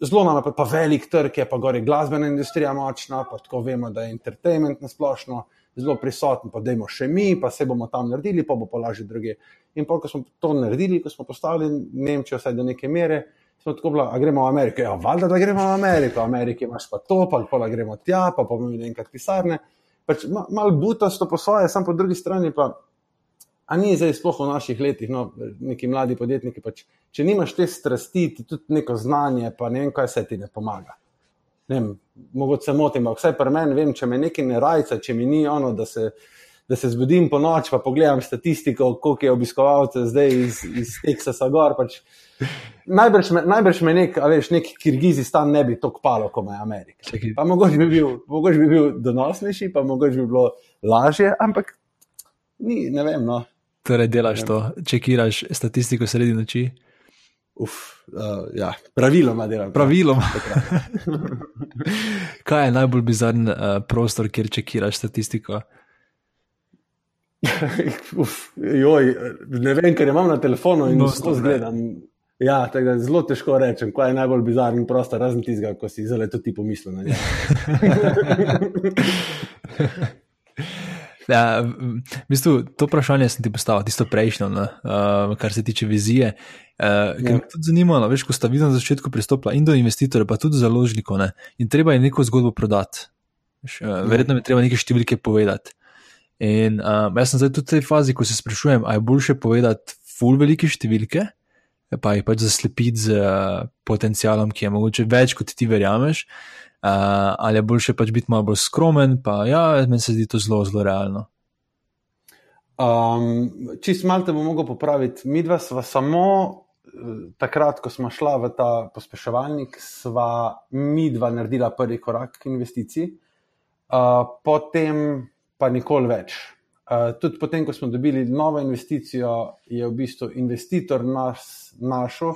zelo nam je pa, velik trg, je pa gori glasbena industrija močna, pa tako vemo, da je entertainment na splošno. Zelo prisoten, pa da imamo še mi, pa se bomo tam naredili, pa bo pa lažje druge. In pa, ko smo to naredili, ko smo postavili Nemčijo, vsaj do neke mere, smo tako bila, a gremo v Ameriko. Ja, valjda, da gremo v Ameriko, v Ameriki imaš pa to, pa pa gremo tja, pa pa bomo enkrat pisarne. Pač, ma, mal butasto po svoje, sam po drugi strani pa. A ni zdaj sploh v naših letih, no, neki mladi podjetniki, pač, če nimaš te strasti, ti tudi neko znanje, pa ne vem, kaj se ti ne pomaga. Ne vem, mogoče se motim, ampak vsaj pri meni vem, če me nekaj ne rajca, če mi ni ono, da se da se zbudim po noč, pa pogledam statistiko, koliko je obiskovalcev zdaj iz, iz Teksasa gor. Pač. Najbrž me, najbrž me nek, veš, nek Kirgizistan ne bi tako palo, kot je Amerika. Pa mogoče bi, bil, mogoče bi bil donosnejši, pa mogoče bi bilo lažje, ampak ni, ne vem. No. Torej, delaš to, čekiraš statistiko sredi noči. Uf, uh, ja, praviloma delam. Praviloma. Kaj je najbolj bizaren uh, prostor, kjer čekiraš statistiko? Uf, joj, ne vem, ker imam na telefonu in no, to zgledam. Ja, tega zelo težko rečem, kaj je najbolj bizaren prostor, razen tistega, ko si zelo ti pomislil na njega. Ja, v bistvu, to vprašanje sem ti postavil, tisto prejšnjo, no, uh, kar se tiče vizije. Uh, ker ja. me tudi zanima, no, veš, ko sta videla na začetku pristopila in do investitorjev, pa tudi založnikov, ne, in treba je neko zgodbo prodati. Veš, uh, verjetno mi treba neke številke povedati. In uh, jaz sem zdaj tudi v tej fazi, ko se sprašujem, ali je boljše povedati full velike številke, pa jih pač zaslepiti z uh, potencialom, ki je mogoče več, kot ti verjameš. Uh, ali je boljše pač biti malo bolj skromen, pa ja, meni se zdi to zelo, zelo realno. Um, čist malo te bom mogel popraviti. Mi dva sva samo eh, takrat, ko smo šla v ta pospeševalnik, sva mi dva naredila prvi korak k investiciji, uh, potem pa nikoli več. Uh, tudi potem, ko smo dobili novo investicijo, je v bistvu investitor nas našel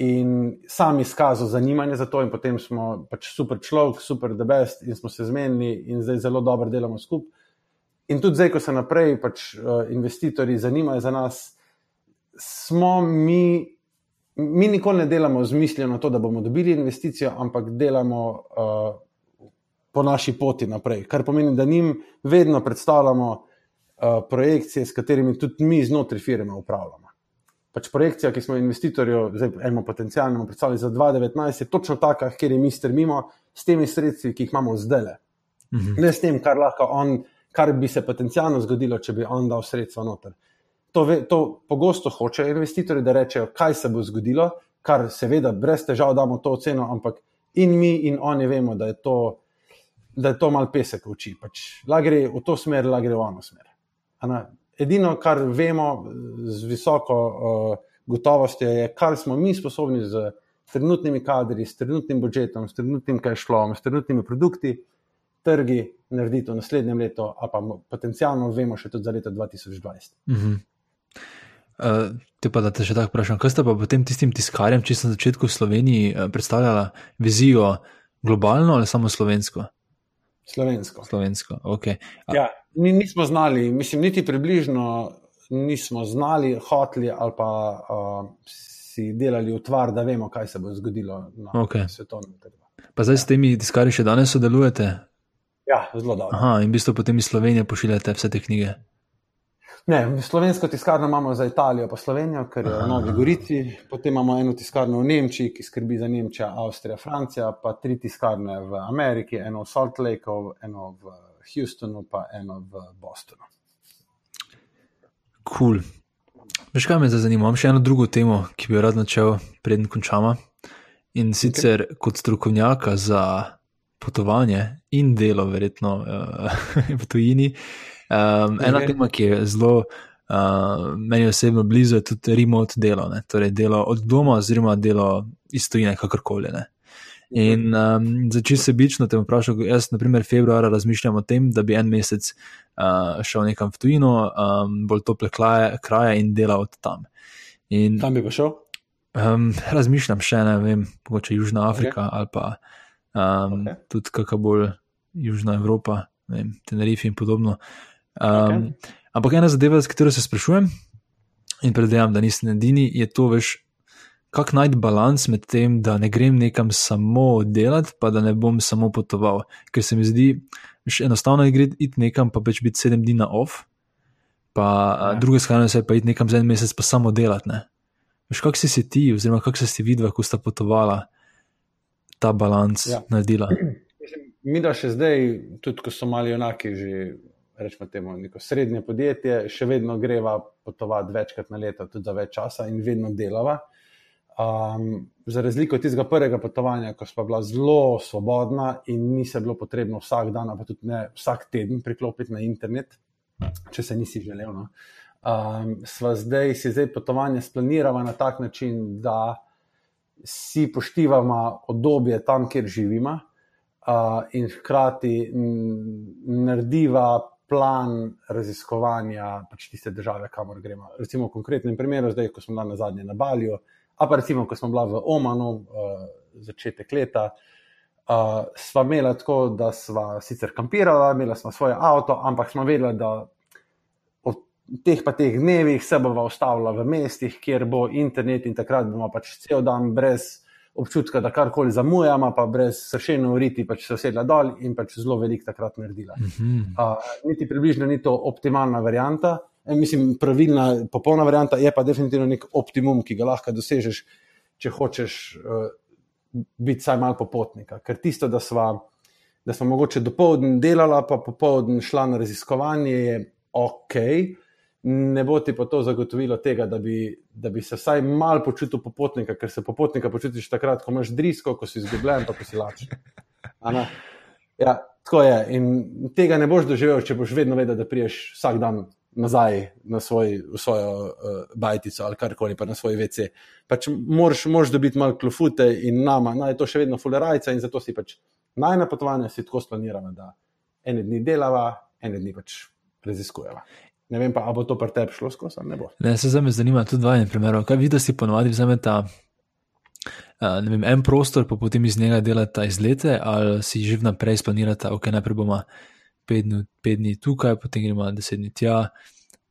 in sam izkazal zanimanje za to, in potem smo pač super človek, super the best, in smo se zmenili, in zdaj zelo dobro delamo skupaj. In tudi zdaj, ko se naprej pač, uh, investitorji zanimajo za nas, smo mi, mi nikoli ne delamo z mislijo na to, da bomo dobili investicijo, ampak delamo uh, po naši poti naprej. Kar pomeni, da njim vedno predstavljamo uh, projekcije, s katerimi tudi mi znotraj firme upravljamo pač projekcija, ki smo investitorju, zdaj eno potencijalno predstavili za 2019, je točno taka, kjer je mi strmimo s temi sredstvi, ki jih imamo zdaj. Mhm. Ne s tem, kar, on, kar bi se potencijalno zgodilo, če bi on dal sredstva noter. To, ve, to pogosto hočejo investitorji, da rečejo, kaj se bo zgodilo, kar seveda brez težav damo to oceno, ampak in mi in oni vemo, da je to, da je to mal pesek v oči. Pač, la gre v to smer, la gre v ono smer. Edino, kar vemo z visoko uh, gotovostjo, je, kar smo mi sposobni z trenutnimi kadri, s trenutnim budžetom, s trenutnim kajšlom, s trenutnimi produkti, trgi narediti v naslednjem letu, a pa potencialno vemo še tudi za leto 2020. Uh -huh. uh, te pa da te še tako vprašam, kaj ste pa potem tistim tiskarjem, če sem na začetku v Sloveniji uh, predstavljala vizijo globalno ali samo slovensko? Slovensko. Slovensko, ok. A, ja mi nismo znali, mislim, niti približno nismo znali, hoteli ali pa uh, si delali utvar, da vemo, kaj se bo zgodilo na okay. svetovnem trgu. Pa zdaj s temi diskari še danes sodelujete? Ja, zelo dobro. Aha, in v bistvu potem iz Slovenije pošiljate vse te knjige. Ne, slovensko tiskarno imamo za Italijo, pa Slovenijo, ker je v Novi Gorici. Potem imamo eno tiskarno v Nemčiji, ki skrbi za Nemčijo, Avstrijo, Francijo, pa tri tiskarne v Ameriki, eno v Salt Lakeu, eno v Houstonu, pa eno v Bostonu. Kul. Cool. Veš, kaj me zdaj zanima? Imam še eno drugo temo, ki bi jo rad načel, preden končamo. In sicer okay. kot strokovnjaka za potovanje in delo, verjetno uh, v tujini. Um, ena okay. tema, ki je zelo uh, meni osebno blizu, je tudi remote delo, ne? torej delo od doma, oziroma delo iz tujine, kakorkoli. Ne? In um, začel se bično te vprašati, jaz, na primer, februarja razmišljam o tem, da bi en mesec uh, šel nekam v tujino, um, bolj tople kraje, kraje in delal od tam. In, tam bi pa šel? Um, razmišljam še, ne vem, mogoče Južna Afrika okay. ali pa um, okay. tudi kakšna bolj Južna Evropa, vem, Tenerife in podobno. Um, okay. Ampak ena zadeva, s katero se sprašujem in predvidevam, da nisem edini, je to, veš kako najti balans med tem, da ne grem nekam samo delati, pa da ne bom samo potoval. Ker se mi zdi, da je enostavno iti nekam, pa več biti sedem dni na off, pa ja. druge skrajne se pa iti nekam za en mesec, pa samo delati. Veš, kako si, si ti, oziroma kako si videl, ko sta potovala ta balans ja. naredila. Mi, da še zdaj, tudi ko so mali enaki, že rečemo temu, neko srednje podjetje, še vedno greva potovati večkrat na leto, tudi za več časa in vedno delava. Um, za razliko od tistega prvega potovanja, ko smo bila zelo svobodna in ni se bilo potrebno vsak dan, pa tudi ne vsak teden priklopiti na internet, če se nisi želel. No. Um, sva zdaj si zdaj potovanje splanirala na tak način, da si poštivamo obdobje tam, kjer živimo, uh, in hkrati narediva plan raziskovanja pač tiste države, kamor gremo. Recimo, v konkretnem primeru, zdaj, ko smo na zadnje na Balju, a pa recimo, ko smo bili v Omanu, uh, začetek leta. Uh, sva imela tako, da sva sicer kampirala, imela sva svoje avto, ampak smo vedela, da v teh pa teh dnevih se bova ustavila v mestih, kjer bo internet in takrat bomo pač cel dan brez občutka, da karkoli zamujamo, pa brez sršeno uriti, pač se sedla dol in pač zelo velik takrat naredila. Uh, niti približno ni to optimalna varianta. E, mislim, pravilna, popolna varianta je pa definitivno nek optimum, ki ga lahko dosežeš, če hočeš uh, biti vsaj malo popotnika. Ker tisto, da smo, da smo mogoče dopoledne delala, pa popoldne šla na raziskovanje, je ok ne bo ti pa to zagotovilo tega, da bi, da bi se vsaj malo počutil popotnika, ker se popotnika počutiš takrat, ko imaš drisko, ko si izgubljen, pa ko si lačen. Ja, tako je. In tega ne boš doživel, če boš vedno vedel, da priješ vsak dan nazaj na svoj, svojo uh, bajtico ali karkoli, pa na svoj WC. Pač moraš, moraš dobiti malo klofute in nama, naj to še vedno fulerajca in zato si pač najna potovanja si tako splanirana, da ene dni delava, ene dni pač raziskujeva. Ne vem pa, ali bo to pri tebi šlo skozi ali ne bo. Ne, se zdaj me zanima tudi dva primera. Kaj vidiš, da si ponovadi vzameta uh, vem, en prostor, pa potem iz njega delata izlete, ali si že vnaprej splanirata, ok, najprej bomo pet, pet dni tukaj, potem gremo deset dni tja.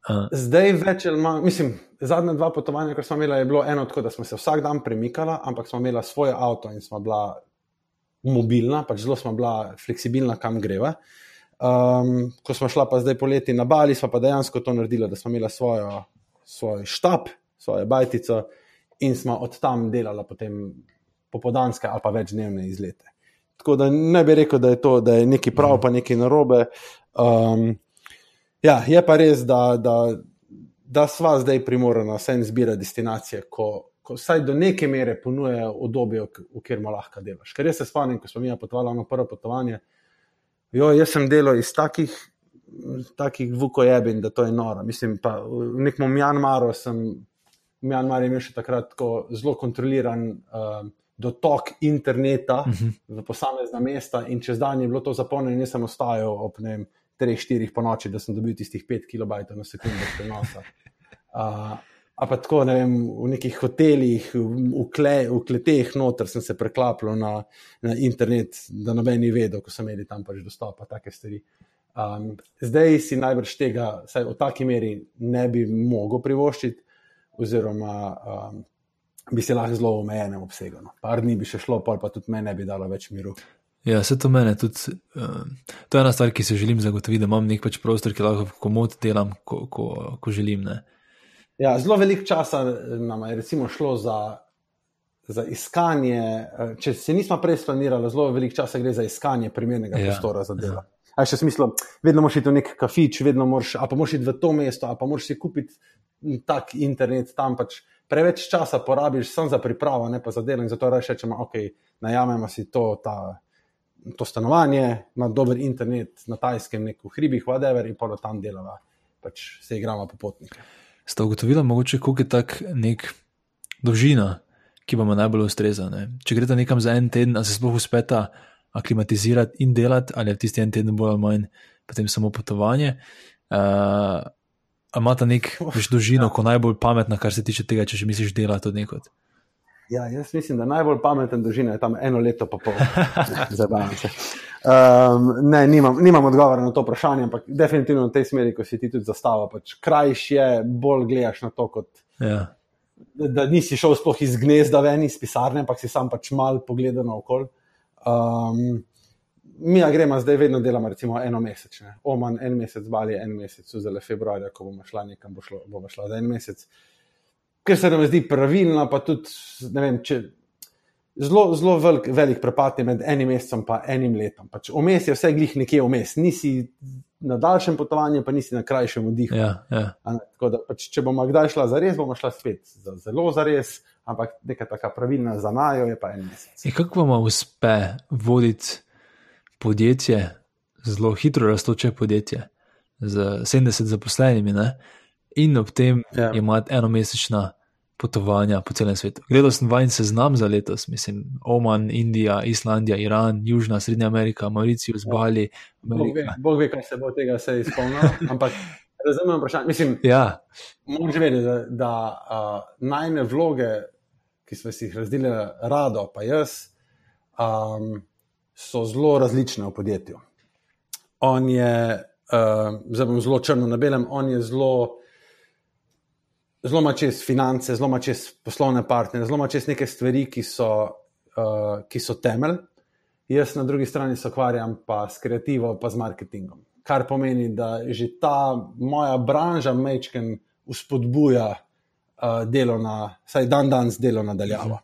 Uh. Zdaj več ali manj, mislim, zadnja dva potovanja, ki smo imeli, je bilo eno tako, da smo se vsak dan premikali, ampak smo imeli svoje avto in smo bila mobilna, pač zelo smo bila fleksibilna, kam greva. Um, ko smo šli pa zdaj poleti na Bali, smo pa dejansko to naredili, da smo imeli svojo, svoj štab, svojo bajtico in smo od tam delali potem popodanske ali pa večdnevne izlete. Tako da ne bi rekel, da je to, da je nekaj prav, pa nekaj narobe. Um, ja, je pa res, da, da, da sva zdaj primorana vse izbirati destinacije, ko, ko vsaj do neke mere ponujejo obdobje, v katerem lahko delaš. Ker jaz se spomnim, ko smo mi potovali na prvo potovanje. Jo, jaz sem delal iz takih, takih vukojebin, da to je noro. Mislim, pa v nekem Mjanmaru sem, Mjanmar je imel še takrat zelo kontroliran uh, dotok interneta uh mhm. -huh. v posamezna mesta in čez dan je bilo to zapolnjeno in sem ostajal ob ne vem, 3-4 po noči, da sem dobil tistih 5 kB na sekundo prenosa. Uh, A pa tako, ne vem, v nekih hotelih, v, kle, v kleteh, noter sem se preklapljal na, na internet, da noben ni vedel, ko so imeli tam pač dostop, take stvari. Um, zdaj si najbrž tega, vsaj v taki meri, ne bi mogel privoščiti, oziroma um, bi se lahko zelo omejenem obsegu. No. Par dni bi še šlo, pa tudi meni ne bi dalo več miru. Ja, vse to meni tudi. Uh, to je ena stvar, ki si želim zagotoviti, da imam nek pač prostor, ki lahko komod delam, ko, ko, ko želim. Ne. Ja, zelo veliko časa nam je šlo za, za iskanje. Eh, če se nismo prej splanirali, zelo veliko časa gre za iskanje primernega ja, prostora za delo. Ja. A še smisel, vedno moraš iti v nek kafič, vedno moraš, a pa moraš iti v to mesto, a pa moraš si kupiti tak internet tam. Pač preveč časa porabiš samo za pripravo, ne pa za delo. In zato rečemo, ok, najamemo si to, ta, to stanovanje, ima dober internet na tajskem, neko hribih, whatever, in pa da tam delava, pač se igramo po potnikih sta ugotovila, mogoče, koliko je tak nek dolžina, ki vam najbolj ustreza. Ne? Če greste nekam za en teden, se sploh uspeta aklimatizirati in delati, ali je tisti en teden bolj ali manj potem samo potovanje. Uh, Imate nek več dolžino, ja. ko najbolj pametna, kar se tiče tega, če že misliš delati od nekod. Ja, jaz mislim, da najbolj pameten dolžina je tam eno leto, pa pol. Zabavam se. Um, ne, nimam, nimam odgovora na to vprašanje, ampak definitivno v tej smeri, ko si ti tudi zastavil, pač krajš je, bolj gledaš na to, kot, ja. da, da nisi šel sploh iz gnezda ven iz pisarne, ampak si sam pač mal pogledal na okol. Um, mi gremo zdaj, vedno delamo, recimo eno mesec, oman en mesec, bali en mesec, zelo februarja, ko bomo šla nekam, bo šlo, bomo šla za en mesec. Ker se nam zdi pravilno, pa tudi, ne vem, če zelo, zelo velik, velik prepad je med enim mesecem in enim letom. Pač vmes je vse glih nekje vmes, nisi na daljšem potovanju, pa nisi na krajšem oddihu. Ja, ja. pač, če bomo kdaj šla za res, bomo šla spet za zelo za res, ampak neka taka pravilna za najo je pa en mesec. In kako vam uspe voditi podjetje, zelo hitro raztoče podjetje? z 70 zaposlenimi, ne? in ob tem Ja. imati enomesečna potovanja po celem svetu. Gledal sem vajen seznam za letos, mislim, Oman, Indija, Islandija, Iran, Južna, Srednja Amerika, Mauricius, Bali, Bog ve. Bog ve, kaj se bo tega vse izpolnilo. Ampak razumem vprašanje. Mislim, Ja, moram že vedeti, da, da uh, najne vloge, ki smo si jih razdelili, rado, pa jaz, um, so zelo različne v podjetju. On je, uh, zdaj bom zelo črno na belem, on je zelo. Zelo ima čez finance, zelo ima čez poslovne partnerje, zelo ima čez neke stvari, ki so, uh, ki so temelj. Jaz na drugi strani se ukvarjam pa s kreativo, pa z marketingom. Kar pomeni, da že ta moja branža mečken uspodbuja uh, delo na, vsaj dan danes delo nadaljavo.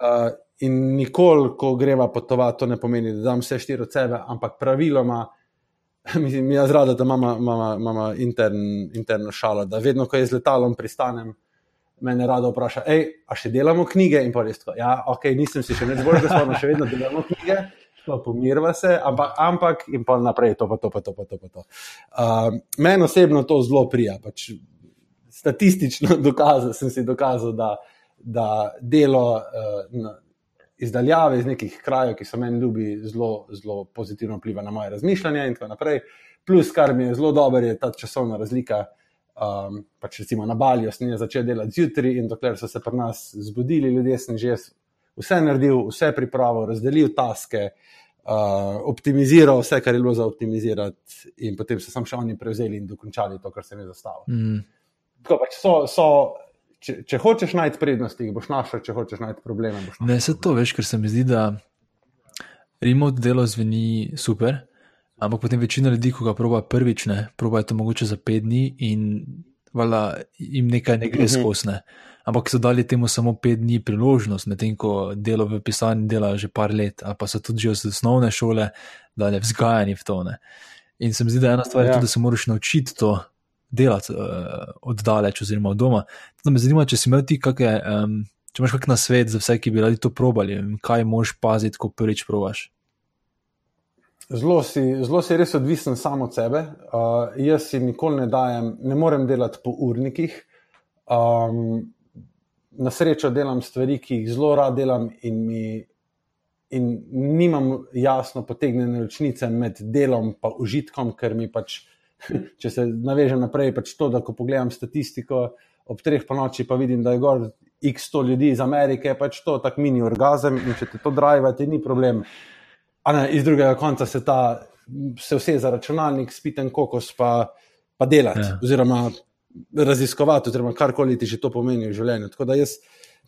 Uh, in nikoli, ko greva potovati, to ne pomeni, da dam vse štiri od sebe, ampak praviloma, mislim, jaz rada, da imamo intern, interno šalo, da vedno, ko jaz z letalom pristanem, mene rado vpraša, hej, a še delamo knjige in pa res. Ja, ok, nisem si še več bolj gospod, še vedno delamo knjige. pa Pomirva se, ampak, ampak in pa naprej, to pa to, pa to, pa to. Pa to. Uh, Meni osebno to zelo prija. Pač statistično dokazal, sem si dokazal, da, da delo uh, na, izdaljave iz nekih krajev, ki so meni ljubi, zelo, zelo pozitivno vpliva na moje razmišljanje in tako naprej. Plus, kar mi je zelo dobro, je ta časovna razlika. Um, pač recimo na Balju sem začel delati zjutraj in dokler so se pri nas zbudili ljudje, sem že vse naredil, vse pripravil, razdelil taske, uh, optimiziral vse, kar je bilo za optimizirati, in potem so samo še oni prevzeli in dokončali to, kar sem jaz zastavil. mm, Tako pač so, so, če, če hočeš najti prednosti, jih boš našel, če hočeš najti probleme. ne se to veš, ker se mi zdi, da remote delo zveni super, ampak potem večina ljudi, ko ga proba prvič, ne, proba to mogoče za pet dni in vala, jim nekaj ne gre Mhm. skosne. Ampak so dali temu samo pet dni priložnost, medtem ko delo v pisanju dela že par let, ali pa so tudi že od osnovne šole dali vzgajani v to. Ne. In se mi zdi, da ena stvar je Ja. tudi, da se moraš naučiti to delati uh, oddaleč oziroma od doma. Zato me zanima, če si imel ti kakšne, um, če imaš kakšen svet za vse, ki bi radi to probali, kaj moraš paziti, ko prvič probaš. Zelo si, zelo si res odvisen sam od sebe. Uh, jaz si nikoli ne dajem, ne morem delati po urnikih. Um, na srečo delam stvari, ki jih zelo rad delam, in, mi, in nimam jasno potegnjene ločnice med delom in užitkom, ker mi pač, če se navežem naprej, pač to, da ko pogledam statistiko ob treh po noči, pa vidim, da je gor x sto ljudi iz Amerike, pač to tak mini orgazem in če te to drive, ti ni problem. A ne, iz drugega konca se ta, se vse za računalnik, spiten kokos, pa, pa delati, Ja. oziroma raziskovati, oziroma karkoli ti že to pomeni v življenju. Tako da jaz,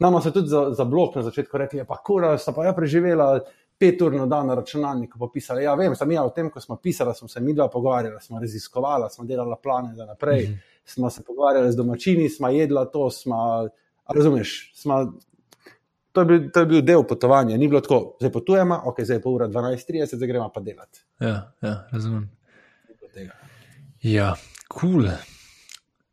nama so tudi za, za blok na začetku rekli, "Ja, pa kura, sta pa ja preživela pet ur na dan na računalniku, pa pisala. Ja, vem, sem ja, o tem, ko smo pisali, smo se mi dva pogovarjali, smo raziskovala, smo delala plane za naprej, mm -hmm. smo se pogovarjali z domačini, smo jedla to, smo, razumeš, smo To je, bil, to je bil del potovanja, ni bilo tako, zdaj potujemo, ok, zdaj je pol ura 12:30, zdaj gremo pa delati. Ja, ja razumem. Ja, kul. Cool.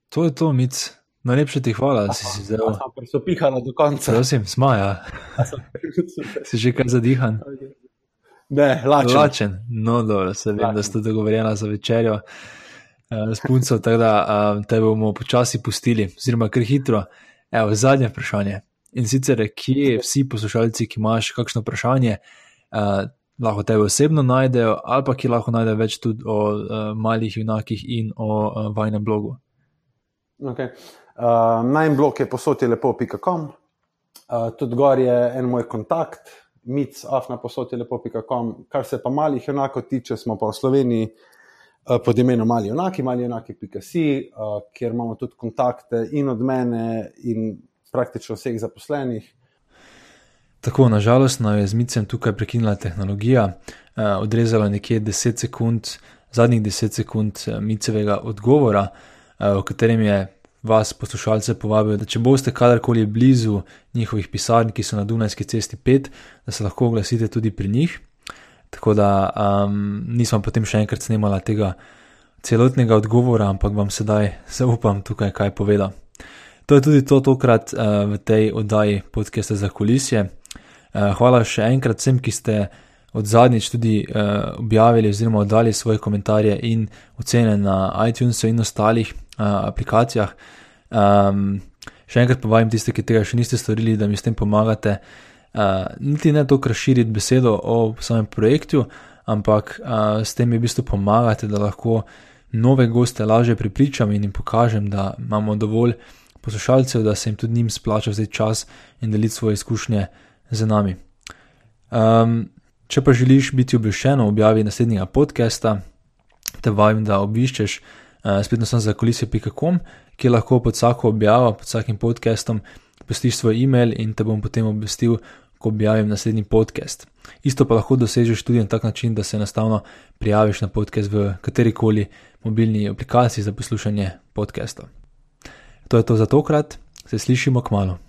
To je to, mic. Najlepše ti hvala, da si si Ja, zelo. Sem se pihala do konca. Prosim, smaja. Si že kaj zadihan? ne, lačen. Lačen. No, dobro, se vem, Lačen. da ste dogovorjena za večerjo uh, s punco, tako da uh, te bomo počasi pustili, oziroma kar hitro. Evo, zadnje vprašanje. In sicer, kje vsi poslušalci, ki imaš kakšno vprašanje, uh, lahko tebe osebno najdejo, ali pa ki lahko najdejo več tudi o uh, malih junakih in o uh, vajnem blogu. Okay. Uh, Najn blok je posodje lepo.com, uh, tudi gor je en moj kontakt, mic.afna posodje lepo.com. Kar se pa malih enako tiče, smo pa v Sloveniji uh, pod imenom mali enaki, mali enaki.si, uh, kjer imamo tudi kontakte in od mene in praktično vseh zaposlenih. Tako, nažalost, nam je z micem tukaj prekinila tehnologija, eh, odrezala nekje 10 sekund, zadnjih 10 sekund eh, micevega odgovora, eh, v katerem je vas, poslušalce, povabil, da če boste kadarkoli blizu njihovih pisarn, ki so na Dunajski cesti 5, da se lahko oglasite tudi pri njih. Tako da um, nisem potem še enkrat snemala tega celotnega odgovora, ampak vam sedaj zaupam tukaj, kaj povedal. To je tudi to tokrat uh, v tej oddaji podcasta za kulisje. Uh, hvala še enkrat vsem, ki ste od zadnjič tudi uh, objavili oziroma oddali svoje komentarje in ocene na iTunesu in ostalih aplikacijah. Um, še enkrat pa vabim tiste, ki tega še niste storili, da mi s tem pomagate. Uh, niti ne to, kar širiti besedo o samem projektu, ampak uh, s tem mi v bistvu pomagate, da lahko nove goste lažje pripričam in jim pokažem, da imamo dovolj poslušalcev, da se jim tudi njim splača vzeti čas in deliti svoje izkušnje z nami. Um, če pa želiš biti obveščen o objavi naslednjega podcasta, te vabim, da obiščeš spletno stran za kulisije.com, kjer lahko pod vsako objavo, pod vsakim podcastom, postiš svoj e-mail in te bom potem obvestil, ko objavim naslednji podcast. Isto pa lahko dosežeš tudi na tak način, da se enostavno prijaviš na podcast v katerikoli mobilni aplikaciji za poslušanje podcastov. To je to za tokrat, se slišimo k malu.